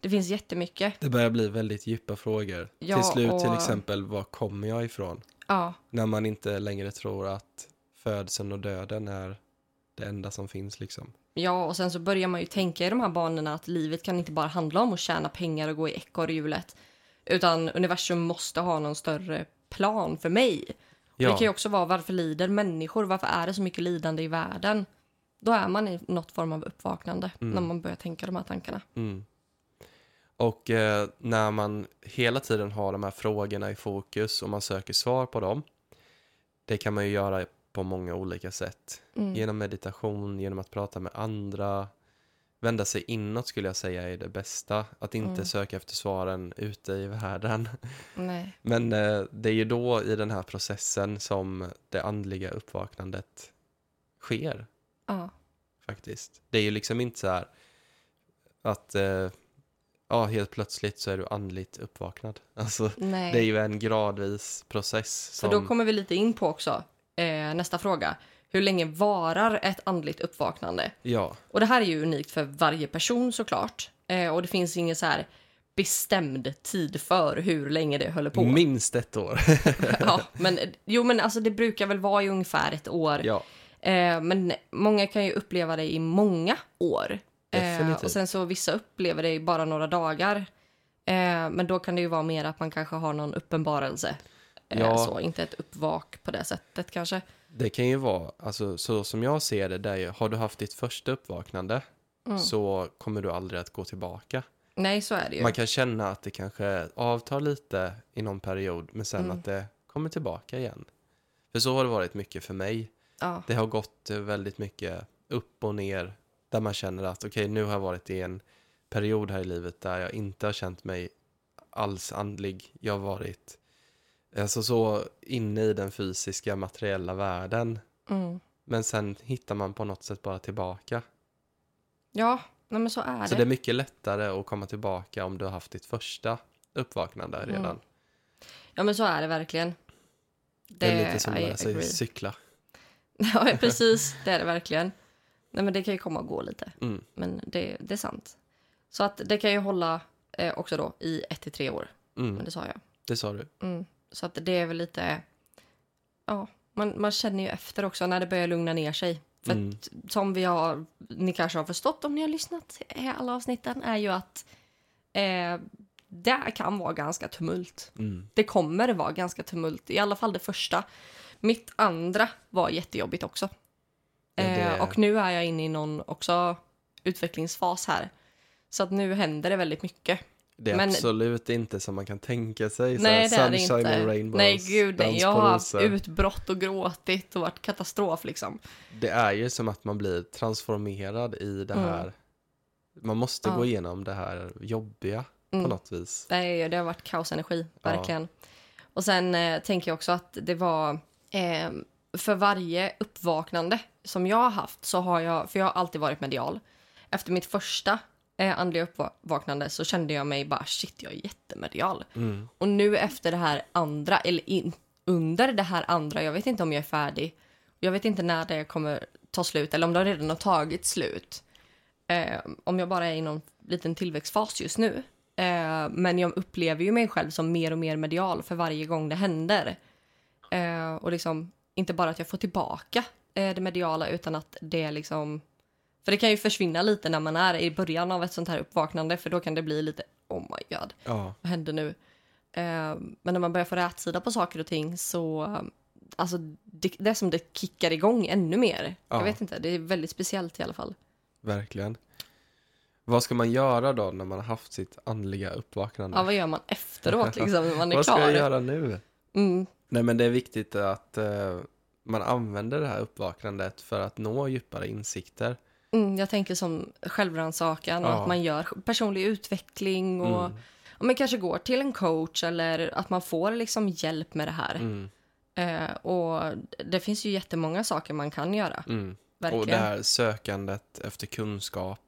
S2: Det finns jättemycket.
S1: det börjar bli väldigt djupa frågor.
S2: Ja,
S1: till slut till
S2: och-
S1: exempel, var kommer jag ifrån?
S2: Ja,
S1: När man inte längre tror att födseln och döden är det enda som finns liksom.
S2: ja, och sen så börjar man ju tänka i de här banorna att livet kan inte bara handla om att tjäna pengar och gå i ekorrhjulet. Utan universum måste ha någon större plan för mig.
S1: Ja,
S2: Det kan ju också vara varför lider människor? Varför är det så mycket lidande i världen? Då är man i något form av uppvaknande när man börjar tänka de här tankarna.
S1: mm. Och eh, när man hela tiden har de här frågorna i fokus och man söker svar på dem. Det kan man ju göra på många olika sätt.
S2: Mm.
S1: Genom meditation, genom att prata med andra. Vända sig inåt skulle jag säga är det bästa. Att inte
S2: Mm.
S1: söka efter svaren ute i världen.
S2: Nej.
S1: Men eh, det är ju då i den här processen som det andliga uppvaknandet sker
S2: Ja.
S1: faktiskt. Det är ju liksom inte så här att eh, ja, helt plötsligt så är du andligt uppvaknad. Alltså,
S2: Nej.
S1: det är ju en gradvis process.
S2: För
S1: Som,
S2: då kommer vi lite in på också eh, nästa fråga. Hur länge varar ett andligt uppvaknande?
S1: Ja,
S2: Och det här är ju unikt för varje person såklart. Eh, och det finns ingen så här bestämd tid för hur länge det håller på.
S1: minst ett år.
S2: ja, men, jo, men alltså det brukar väl vara i ungefär ett år.
S1: ja,
S2: Eh, men många kan ju uppleva det i många år. Eh, och sen så vissa upplever det i bara några dagar. Eh, men då kan det ju vara mer att man kanske har någon uppenbarelse. Eh,
S1: Ja.
S2: så, inte ett uppvak på det sättet kanske.
S1: det kan ju vara, alltså, så som jag ser det, där, har du haft ditt första uppvaknande
S2: Mm.
S1: så kommer du aldrig att gå tillbaka.
S2: Nej, så är det ju.
S1: Man kan känna att det kanske avtar lite i någon period, men sen
S2: Mm.
S1: att det kommer tillbaka igen. För så har det varit mycket för mig.
S2: Ja.
S1: Det har gått eh, väldigt mycket upp och ner, där man känner att okej, nu har jag varit i en period här i livet där jag inte har känt mig alls andlig. Jag har varit alltså, så inne i den fysiska materiella världen.
S2: Mm.
S1: Men sen hittar man på något sätt bara tillbaka.
S2: Ja, men så är
S1: Så
S2: det.
S1: det är mycket lättare att komma tillbaka om du har haft ditt första uppvaknande
S2: Mm.
S1: redan.
S2: Ja, men så är det verkligen.
S1: Det, är lite som att lära sig cykla.
S2: Ja, precis. Det är det verkligen. Nej, men det kan ju komma och gå lite.
S1: Mm.
S2: Men det, det är sant. Så att det kan ju hålla eh, också då i ett till tre år.
S1: Mm.
S2: Men det sa jag.
S1: Det sa du.
S2: Mm. Så att det är väl lite... Ja, man, man känner ju efter också när det börjar lugna ner sig. För
S1: Mm.
S2: att, som vi har, ni kanske har förstått om ni har lyssnat eh, alla avsnitten, är ju att eh, det kan vara ganska tumult.
S1: Mm.
S2: Det kommer vara ganska tumult, i alla fall det första. Mitt andra var jättejobbigt också.
S1: Ja, det-
S2: Eh, och nu är jag inne i någon också utvecklingsfas här. Så att nu händer det väldigt mycket.
S1: Det är
S2: Men-
S1: absolut inte som man kan tänka sig.
S2: Nej, det
S1: så
S2: är
S1: här,
S2: det
S1: sunshine
S2: inte.
S1: and rainbows.
S2: Nej, gud nej. Jag har haft utbrott och gråtit och varit katastrof liksom.
S1: Det är ju som att man blir transformerad i det
S2: Mm.
S1: här. Man måste
S2: Ja.
S1: gå igenom det här jobbiga
S2: Mm.
S1: på något vis.
S2: Nej, det har varit kaosenergi,
S1: Ja.
S2: verkligen. Och sen eh, tänker jag också att det var... Eh, för varje uppvaknande som jag har haft så har jag... För jag har alltid varit medial. Efter mitt första eh, andliga uppvaknande så kände jag mig bara shit, jag är jättemedial.
S1: Mm.
S2: Och nu efter det här andra, eller in, under det här andra, jag vet inte om jag är färdig. Jag vet inte när det kommer ta slut eller om det redan har tagit slut. Eh, om jag bara är i någon liten tillväxtfas just nu. Eh, men jag upplever ju mig själv som mer och mer medial för varje gång det händer. Eh, och liksom, inte bara att jag får tillbaka eh, det mediala utan att det liksom... För det kan ju försvinna lite när man är i början av ett sånt här uppvaknande för då kan det bli lite oh my god
S1: Ja,
S2: vad händer nu? Eh, men när man börjar få rätsida på saker och ting så... Alltså, det, det är som det kickar igång ännu mer.
S1: Ja.
S2: Jag vet inte, det är väldigt speciellt i alla fall.
S1: verkligen. Vad ska man göra då när man har haft sitt andliga uppvaknande?
S2: Ja, vad gör man efteråt liksom, när man är
S1: Vad ska
S2: klar?
S1: jag göra nu?
S2: Mm,
S1: Nej, men det är viktigt att eh, man använder det här uppvaknandet för att nå djupare insikter.
S2: mm, jag tänker som självrannsakan och
S1: Ja.
S2: att man gör personlig utveckling och
S1: Mm.
S2: om man kanske går till en coach eller att man får liksom hjälp med det här.
S1: Mm.
S2: Eh, och det finns ju jättemånga saker man kan göra.
S1: Mm. Och det här sökandet efter kunskap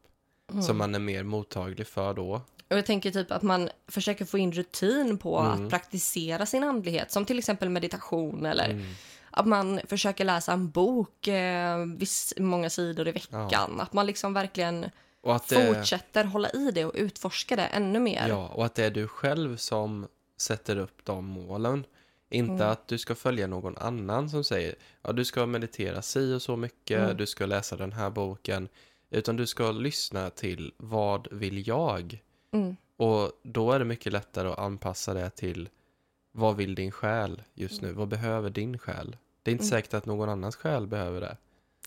S2: Mm.
S1: som man är mer mottaglig för då.
S2: Och jag tänker typ att man försöker få in rutin på
S1: Mm.
S2: att praktisera sin andlighet, som till exempel meditation eller
S1: Mm.
S2: att man försöker läsa en bok eh, viss, många sidor i veckan. Att man liksom verkligen
S1: att
S2: fortsätter hålla i det och utforska det ännu mer.
S1: ja, och att det är du själv som sätter upp de målen. Inte
S2: Mm.
S1: att du ska följa någon annan som säger ja, du ska meditera si och så mycket,
S2: Mm.
S1: du ska läsa den här boken. Utan du ska lyssna till vad vill jag?
S2: Mm.
S1: Och då är det mycket lättare att anpassa det till vad vill din själ just nu? Vad behöver din själ? Det är inte
S2: Mm.
S1: säkert att någon annans själ behöver det.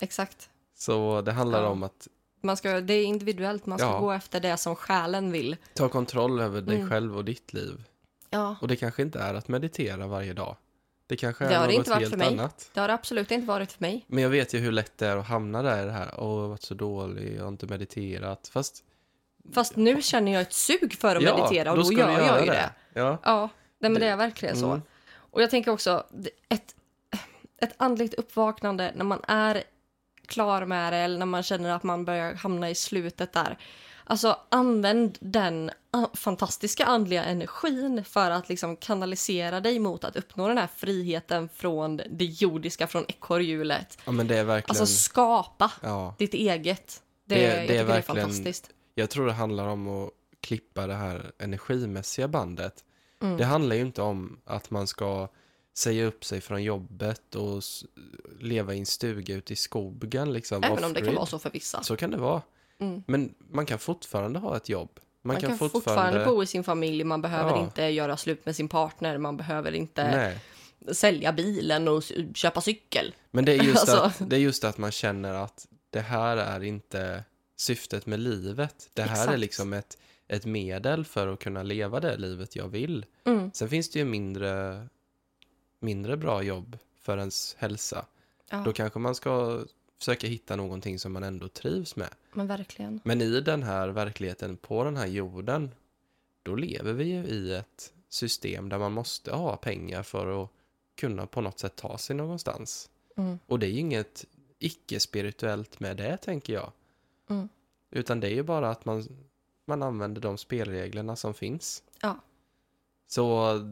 S2: Exakt.
S1: Så det handlar
S2: Ja.
S1: om att
S2: Man ska, det är individuellt, man ska
S1: Ja.
S2: gå efter det som själen vill.
S1: ta kontroll över dig
S2: Mm.
S1: själv och ditt liv.
S2: Ja,
S1: Och det kanske inte är att meditera varje dag. Det kanske är
S2: Det har det
S1: något
S2: inte varit
S1: helt
S2: för mig.
S1: annat.
S2: det har det absolut inte varit för mig.
S1: Men jag vet ju hur lätt det är att hamna där i det här. Åh, jag har varit så dålig, jag har inte mediterat. Fast
S2: Fast nu känner jag ett sug för att
S1: ja,
S2: meditera och då,
S1: ska
S2: gör jag ju det.
S1: Ja.
S2: Ja, nej, men det
S1: Det-
S2: är verkligen så.
S1: Mm.
S2: Och jag tänker också, det- ett, ett andligt uppvaknande när man är klar med det eller när man känner att man börjar hamna i slutet där. Alltså använd den fantastiska andliga energin för att liksom kanalisera dig mot att uppnå den här friheten från det jordiska, från ekorrhjulet.
S1: ja, men det är verkligen...
S2: Alltså skapa
S1: ja.
S2: ditt eget. Det,
S1: Det- det är
S2: tycker det är
S1: verkligen-
S2: fantastiskt.
S1: Jag tror det handlar om att klippa det här energimässiga bandet.
S2: Mm.
S1: Det handlar ju inte om att man ska säga upp sig från jobbet och leva i en stuga ute i skogen. Liksom,
S2: Även om det kan vara så för vissa.
S1: Så kan det vara.
S2: Mm.
S1: Men man kan fortfarande ha ett jobb. Man,
S2: Man, kan, fortfarande... bo i sin familj, man behöver
S1: Ja.
S2: inte göra slut med sin partner, man behöver inte
S1: Nej.
S2: sälja bilen och köpa cykel.
S1: Men det är, just
S2: Alltså.
S1: att, det är just att man känner att det här är inte syftet med livet. Det här är
S2: Exakt.
S1: liksom ett, ett medel för att kunna leva det livet jag vill.
S2: Mm.
S1: Sen finns det ju mindre, mindre bra jobb för ens hälsa.
S2: Ja,
S1: Då kanske man ska försöka hitta någonting som man ändå trivs med.
S2: men verkligen.
S1: Men i den här verkligheten på den här jorden, då lever vi ju i ett system där man måste ha pengar för att kunna på något sätt ta sig någonstans.
S2: Mm.
S1: Och det är ju inget icke-spirituellt med det, tänker jag.
S2: Mm.
S1: Utan det är ju bara att man, man använder de spelreglerna som finns.
S2: Ja.
S1: Så...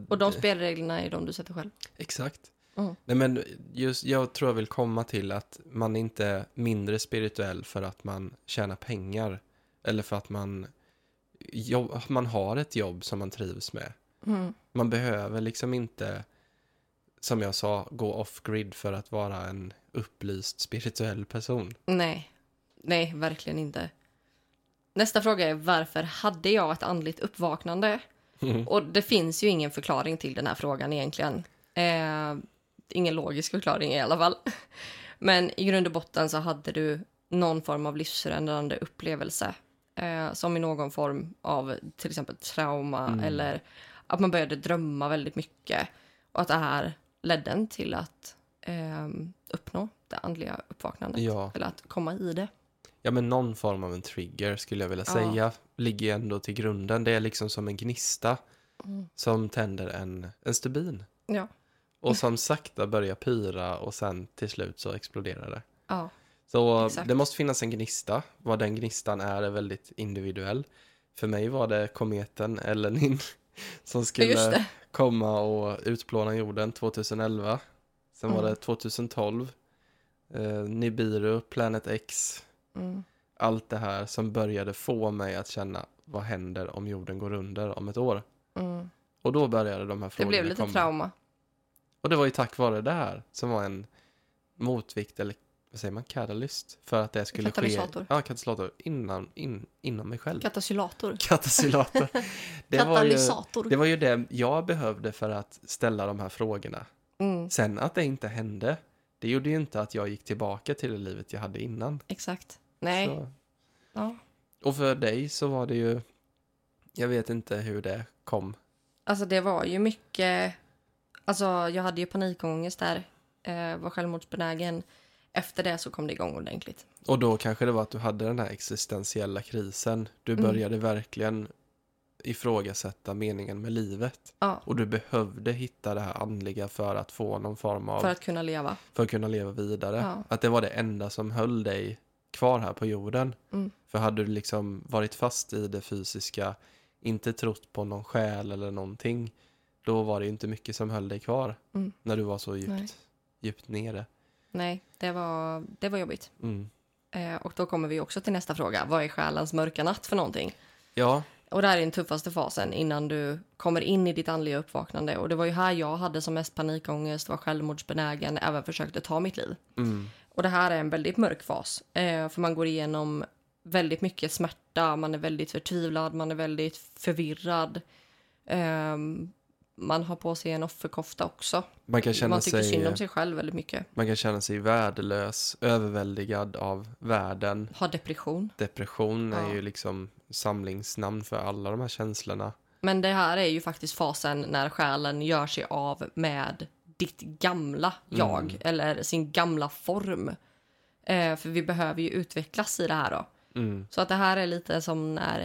S2: Och de spelreglerna är de du sätter själv.
S1: Exakt.
S2: Mm.
S1: Nej, men just, jag tror jag vill komma till att man inte är mindre spirituell för att man tjänar pengar. Eller för att man, jobb, man har ett jobb som man trivs med.
S2: Mm.
S1: Man behöver liksom inte, som jag sa, gå off-grid för att vara en upplyst spirituell person.
S2: Nej. Nej, verkligen inte. Nästa fråga är varför hade jag ett andligt uppvaknande? Och det finns ju ingen förklaring till den här frågan egentligen. Eh, ingen logisk förklaring i alla fall. Men i grund och botten så hade du någon form av livsförändrande upplevelse. Eh, som i någon form av till exempel trauma
S1: Mm.
S2: eller att man började drömma väldigt mycket. Och att det här ledde en till att eh, uppnå det andliga uppvaknandet.
S1: Ja.
S2: Eller att komma i det.
S1: Ja, men någon form av en trigger skulle jag vilja
S2: Ja.
S1: säga ligger ändå till grunden. Det är liksom som en gnista
S2: Mm.
S1: som tänder en, en stubin.
S2: Ja.
S1: Och som sakta börjar pyra och sen till slut så exploderar det.
S2: Ja.
S1: Så
S2: Exakt.
S1: det måste finnas en gnista. Vad den gnistan är är väldigt individuell. För mig var det kometen Elenin som skulle komma och utplåna jorden 2011. Sen var
S2: Mm.
S1: det 2012. Eh, Nibiru, Planet X.
S2: Mm.
S1: Allt det här som började få mig att känna vad händer om jorden går under om ett år.
S2: Mm.
S1: Och då började de här
S2: Det
S1: frågorna
S2: blev lite
S1: komma.
S2: trauma.
S1: Och det var ju tack vare det här som var en motvikt, eller vad säger man, katalyst, för att det skulle
S2: Katalysator.
S1: ske. Ja, katalysator. Innan, in, inom mig själv.
S2: Katalysator.
S1: Katalysator. Det var, ju,
S2: Katalysator.
S1: det var ju det jag behövde för att ställa de här frågorna.
S2: Mm,
S1: Sen att det inte hände, det gjorde ju inte att jag gick tillbaka till det livet jag hade innan.
S2: exakt. Nej.
S1: Så.
S2: Ja.
S1: Och för dig så var det ju, jag vet inte hur det kom.
S2: Alltså det var ju mycket... Alltså jag hade ju panikångest där. Eh, var självmordsbenägen. Efter det så kom det igång ordentligt.
S1: Och då kanske det var att du hade den här existentiella krisen. Du
S2: Mm.
S1: började verkligen ifrågasätta meningen med livet.
S2: Ja,
S1: Och du behövde hitta det här andliga för att få någon form av,
S2: för att kunna leva.
S1: för att kunna leva vidare.
S2: Ja.
S1: Att det var det enda som höll dig kvar här på jorden.
S2: Mm.
S1: För hade du liksom varit fast i det fysiska, inte trott på någon själ eller någonting, då var det inte mycket som höll dig kvar.
S2: Mm.
S1: När du var så
S2: Nej.
S1: djupt, djupt nere.
S2: Nej, det var, det var jobbigt.
S1: Mm.
S2: Eh, och då kommer vi också till nästa fråga. Vad är själens mörka natt för någonting?
S1: Ja,
S2: Och det här är den tuffaste fasen innan du kommer in i ditt andliga uppvaknande. Och det var ju här jag hade som mest panikångest, var självmordsbenägen, även försökte ta mitt liv.
S1: mm.
S2: Och det här är en väldigt mörk fas. Eh, för man går igenom väldigt mycket smärta, man är väldigt förtvivlad, man är väldigt förvirrad. Ehm, man har på sig en offerkofta också.
S1: man kan känna
S2: Man tycker
S1: sig...
S2: synd om sig själv väldigt mycket.
S1: Man kan känna sig värdelös, överväldigad av världen.
S2: Har depression.
S1: Depression är
S2: Ja.
S1: ju liksom samlingsnamn för alla de här känslorna.
S2: Men det här är ju faktiskt fasen när själen gör sig av med ditt gamla jag
S1: Mm.
S2: eller sin gamla form. Eh, för vi behöver ju utvecklas i det här då.
S1: Mm.
S2: Så att det här är lite som när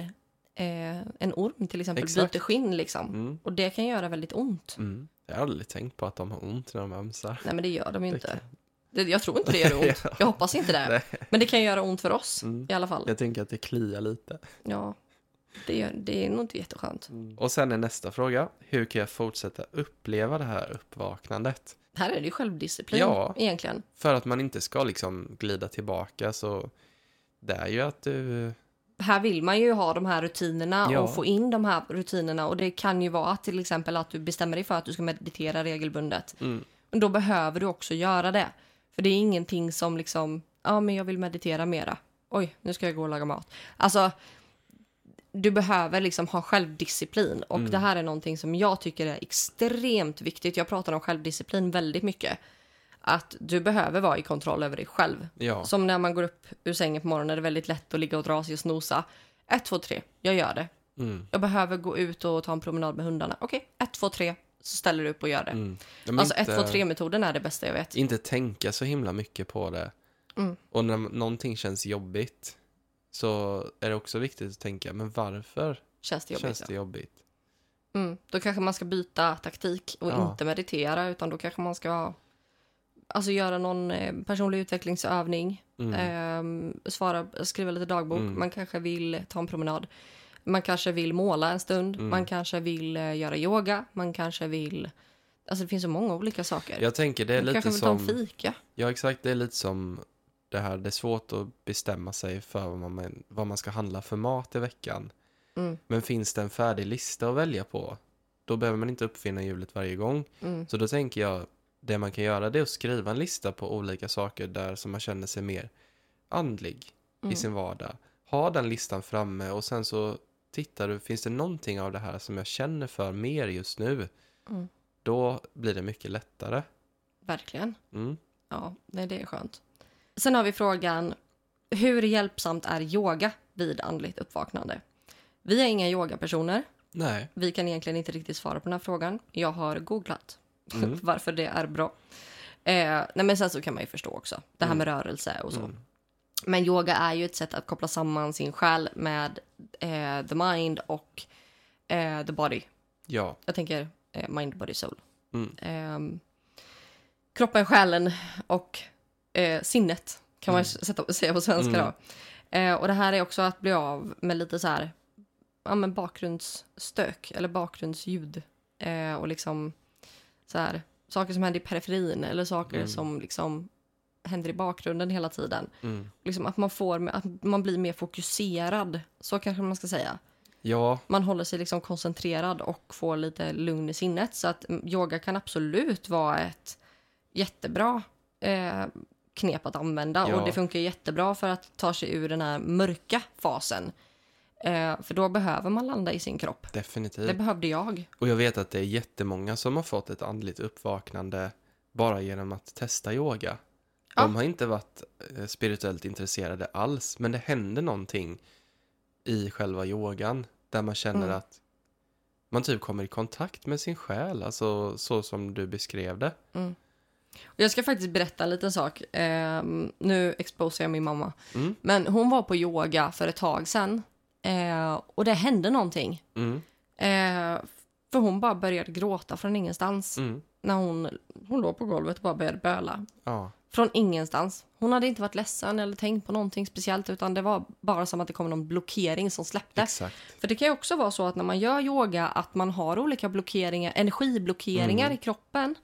S2: eh, en orm till exempel
S1: Exakt.
S2: byter skinn liksom.
S1: Mm.
S2: Och det kan göra väldigt ont.
S1: Mm. Jag har aldrig tänkt på att de har ont när de ömsar.
S2: Nej men det gör de ju inte. Det, jag tror inte det gör ont.
S1: Ja.
S2: Jag hoppas inte det. Men det kan göra ont för oss
S1: Mm.
S2: i alla fall.
S1: Jag tänker att det kliar lite.
S2: Ja, det, det är nog inte jätteskönt.
S1: Och sen är nästa fråga. Hur kan jag fortsätta uppleva det här uppvaknandet?
S2: Här är det ju självdisciplin
S1: Ja.
S2: egentligen.
S1: För att man inte ska liksom glida tillbaka så det är ju att du...
S2: här vill man ju ha de här rutinerna
S1: Ja.
S2: och få in de här rutinerna. Och det kan ju vara till exempel att du bestämmer dig för att du ska meditera regelbundet.
S1: Mm,
S2: Men då behöver du också göra det. För det är ingenting som liksom, ja men jag vill meditera mera. Oj, nu ska jag gå och laga mat. Alltså, du behöver liksom ha självdisciplin. Och
S1: Mm.
S2: det här är någonting som jag tycker är extremt viktigt. Jag pratar om självdisciplin väldigt mycket. Att du behöver vara i kontroll över dig själv.
S1: ja.
S2: Som när man går upp ur sängen på morgonen är det väldigt lätt att ligga och dra sig och snosa. Ett, två, tre. Jag gör det.
S1: Mm,
S2: Jag behöver gå ut och ta en promenad med hundarna. Okej, ett, två, tre. Så ställer du upp och gör det.
S1: mm.
S2: Alltså ett,
S1: inte-
S2: två, tre-metoden är det bästa jag vet.
S1: inte tänka så himla mycket på det.
S2: Mm.
S1: Och när någonting känns jobbigt så är det också viktigt att tänka, men varför
S2: Känns det jobbigt?
S1: känns det jobbigt?
S2: Mm. Då kanske man ska byta taktik och
S1: Ja.
S2: inte meditera utan då kanske man ska alltså, göra någon eh, personlig utvecklingsövning.
S1: Mm.
S2: Ehm, svara, skriva lite dagbok.
S1: Mm.
S2: Man kanske vill ta en promenad. Man kanske vill måla en stund.
S1: Mm.
S2: Man kanske vill eh, göra yoga. Man kanske vill... Alltså det finns så många olika saker.
S1: Jag tänker det är
S2: man
S1: lite
S2: kanske vill ta
S1: som...
S2: en fika.
S1: Ja, exakt. Det är lite som det här. Det är svårt att bestämma sig för vad man, vad man ska handla för mat i veckan.
S2: Mm.
S1: Men finns det en färdig lista att välja på, då behöver man inte uppfinna hjulet varje gång.
S2: Mm.
S1: Så då tänker jag, det man kan göra det är att skriva en lista på olika saker där som man känner sig mer andlig
S2: Mm.
S1: i sin vardag. Ha den listan framme och sen så tittar du, finns det någonting av det här som jag känner för mer just nu?
S2: Mm.
S1: Då blir det mycket lättare.
S2: Verkligen.
S1: Mm.
S2: Ja, nej, det är skönt. Sen har vi frågan, hur hjälpsamt är yoga vid andligt uppvaknande? Vi är inga yogapersoner.
S1: Nej.
S2: Vi kan egentligen inte riktigt svara på den här frågan. Jag har googlat
S1: Mm.
S2: varför det är bra. Eh, nej, men sen så kan man ju förstå också det här med rörelse och så.
S1: Mm.
S2: Men yoga är ju ett sätt att koppla samman sin själ med eh, the mind och eh, the body.
S1: Ja.
S2: Jag tänker eh, mind, body, soul.
S1: Mm.
S2: Ehm, kroppen, själen och eh, sinnet kan man
S1: Mm.
S2: sätta, säga på svenska
S1: Mm.
S2: då. Eh, och det här är också att bli av med lite så här ja, men bakgrundsstök eller bakgrundsljud. Eh, och liksom så här saker som händer i periferin eller saker
S1: Mm.
S2: som liksom händer i bakgrunden hela tiden.
S1: Mm.
S2: Liksom att man får, att man blir mer fokuserad, så kanske man ska säga.
S1: Ja,
S2: Man håller sig liksom koncentrerad och får lite lugn i sinnet. Så att mm, yoga kan absolut vara ett jättebra eh, knep att använda.
S1: Ja.
S2: Och det funkar jättebra för att ta sig ur den här mörka fasen. Eh, för då behöver man landa i sin kropp.
S1: definitivt.
S2: Det behövde jag.
S1: Och jag vet att det är jättemånga som har fått ett andligt uppvaknande bara genom att testa yoga. De
S2: Ja.
S1: har inte varit eh, spirituellt intresserade alls, men det händer någonting i själva yogan där man känner
S2: Mm.
S1: att man typ kommer i kontakt med sin själ, alltså så som du beskrev det.
S2: Och jag ska faktiskt berätta en liten sak. Eh, nu exposar jag min mamma.
S1: Mm.
S2: Men hon var på yoga för ett tag sedan. Eh, och det hände någonting.
S1: Mm.
S2: Eh, för hon bara började gråta från ingenstans.
S1: Mm.
S2: När hon, hon låg på golvet och bara började böla.
S1: Ja.
S2: Från ingenstans. Hon hade inte varit ledsen eller tänkt på någonting speciellt utan det var bara som att det kom någon blockering som släppte.
S1: Exakt.
S2: För det kan ju också vara så att när man gör yoga att man har olika blockeringar, energiblockeringar
S1: Mm.
S2: i kroppen.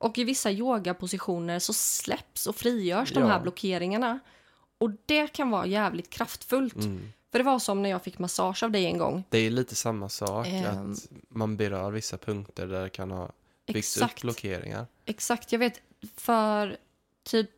S2: Och i vissa yogapositioner så släpps och frigörs de
S1: Ja.
S2: här blockeringarna. Och det kan vara jävligt kraftfullt.
S1: Mm.
S2: För det var som när jag fick massage av dig en gång.
S1: Det är lite samma sak,
S2: Ehm.
S1: att man berör vissa punkter där det kan ha byggts upp blockeringar.
S2: Exakt, jag vet för typ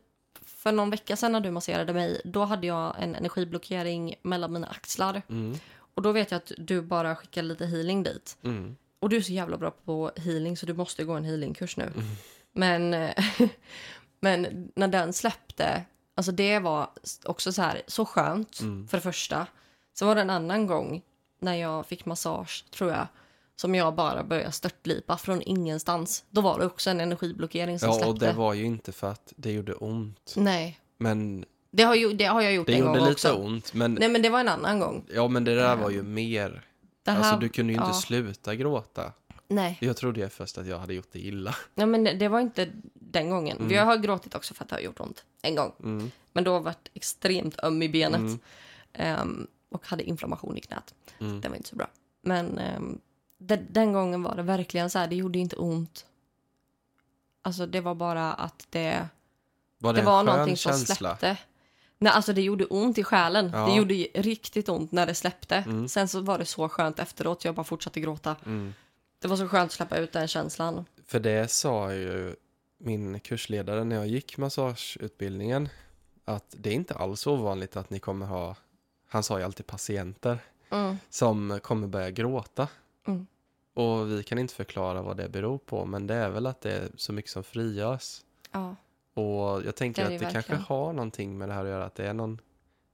S2: för någon vecka sedan när du masserade mig, då hade jag en energiblockering mellan mina axlar.
S1: Mm.
S2: Och då vet jag att du bara skickade lite healing dit.
S1: Mm.
S2: Och du är så jävla bra på healing så du måste gå en healingkurs nu.
S1: Mm.
S2: Men, men när den släppte, alltså det var också så här, så skönt
S1: Mm.
S2: för det första. Sen var det en annan gång när jag fick massage, tror jag, som jag bara började störtlipa från ingenstans. Då var det också en energiblockering som
S1: Ja,
S2: släppte.
S1: och det var ju inte för att det gjorde ont.
S2: Nej,
S1: Men
S2: det har, ju, det har jag gjort
S1: det
S2: en
S1: gjorde
S2: gång
S1: lite
S2: också.
S1: ont. Men,
S2: Nej, men det var en annan gång.
S1: ja, men det där
S2: Ehm,
S1: var ju mer.
S2: Det här,
S1: Alltså, du kunde ju inte
S2: ja.
S1: sluta gråta.
S2: Nej,
S1: Jag trodde ju först att jag hade gjort det illa.
S2: Nej, men det, det var inte den gången.
S1: Mm.
S2: Jag har gråtit också för att det har gjort ont. En gång.
S1: Mm.
S2: Men då har jag varit extremt öm i benet.
S1: Mm.
S2: Ehm, och hade inflammation i knät.
S1: Mm.
S2: Det var inte så bra. Men ehm, det, den gången var det verkligen så här, det gjorde inte ont. Alltså det var bara att det,
S1: Var det,
S2: det var någonting som
S1: känsla?
S2: släppte. Nej, alltså det gjorde ont i själen.
S1: Ja.
S2: Det gjorde riktigt ont när det släppte.
S1: Mm.
S2: Sen så var det så skönt efteråt, jag bara fortsatte gråta.
S1: Mm.
S2: Det var så skönt att släppa ut den känslan.
S1: För det sa ju min kursledare när jag gick massageutbildningen. Att det är inte alls ovanligt att ni kommer ha, han sa ju alltid patienter,
S2: Mm.
S1: som kommer börja gråta.
S2: Mm.
S1: Och vi kan inte förklara vad det beror på, men det är väl att det är så mycket som frigörs.
S2: Ja.
S1: Och jag tänker
S2: Det det
S1: att det kanske
S2: verkligen.
S1: har någonting med det här att göra, att det är någon,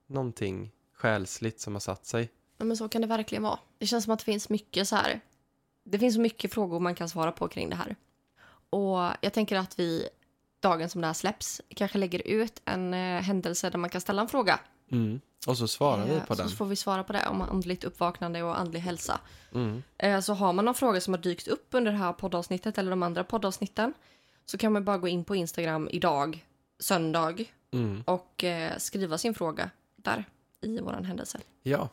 S1: någonting själsligt som har satt sig.
S2: Ja, men så kan det verkligen vara. Det känns som att det finns mycket så här. Det finns så mycket frågor man kan svara på kring det här. Och jag tänker att vi, dagen som det här släpps, kanske lägger ut en eh, händelse där man kan ställa en fråga.
S1: Mm. Och så svarar vi
S2: Eh,
S1: på den.
S2: Så får vi svara på det om andligt uppvaknande och andlig hälsa.
S1: Mm.
S2: Eh, så har man någon fråga som har dykt upp under det här poddavsnittet eller de andra poddavsnitten så kan man bara gå in på Instagram idag, söndag,
S1: Mm.
S2: och eh, skriva sin fråga där i våran händelse.
S1: Ja.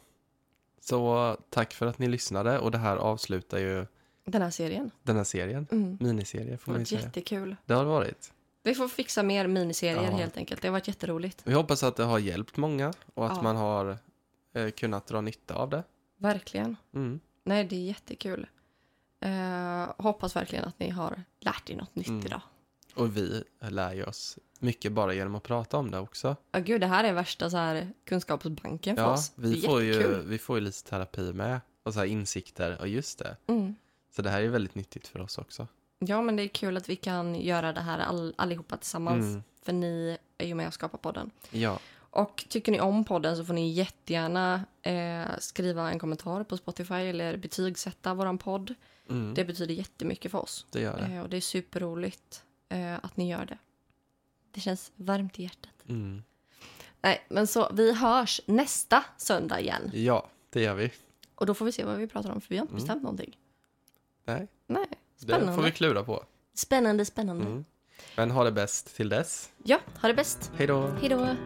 S1: Så tack för att ni lyssnade och det här avslutar ju
S2: Den här serien.
S1: den här serien.
S2: Mm.
S1: Miniserie får man ju säga.
S2: jättekul.
S1: Det har det varit.
S2: Vi får fixa mer miniserier
S1: Ja.
S2: helt enkelt. Det har varit jätteroligt.
S1: Vi hoppas att det har hjälpt många och att
S2: Ja.
S1: man har eh, kunnat dra nytta av det.
S2: Verkligen.
S1: Mm.
S2: Nej, det är jättekul. Eh, hoppas verkligen att ni har lärt er något nytt
S1: Mm.
S2: idag.
S1: Och vi lär ju oss mycket bara genom att prata om det också.
S2: Ja, gud, det här är värsta så här, kunskapsbanken för
S1: Ja,
S2: oss.
S1: vi får, ju, vi får ju lite terapi med och så här insikter. Och just det.
S2: Mm.
S1: Så det här är väldigt nyttigt för oss också.
S2: Ja, men det är kul att vi kan göra det här all, allihopa tillsammans.
S1: Mm.
S2: För ni är ju med och skapar podden.
S1: Ja,
S2: Och tycker ni om podden så får ni jättegärna eh, skriva en kommentar på Spotify eller betygsätta våran podd.
S1: Mm.
S2: Det betyder jättemycket för oss.
S1: det gör det.
S2: Eh, och det är superroligt eh, att ni gör det. Det känns varmt i hjärtat.
S1: Mm.
S2: Nej, men så vi hörs nästa söndag igen.
S1: Ja, det gör vi.
S2: Och då får vi se vad vi pratar om, för vi har inte
S1: Mm.
S2: bestämt någonting.
S1: Nej,
S2: Nej,
S1: det
S2: spännande.
S1: får vi klura på.
S2: Spännande, spännande.
S1: Mm. Men ha det bäst till dess.
S2: Ja, ha det bäst.
S1: Hej då!
S2: Hej då.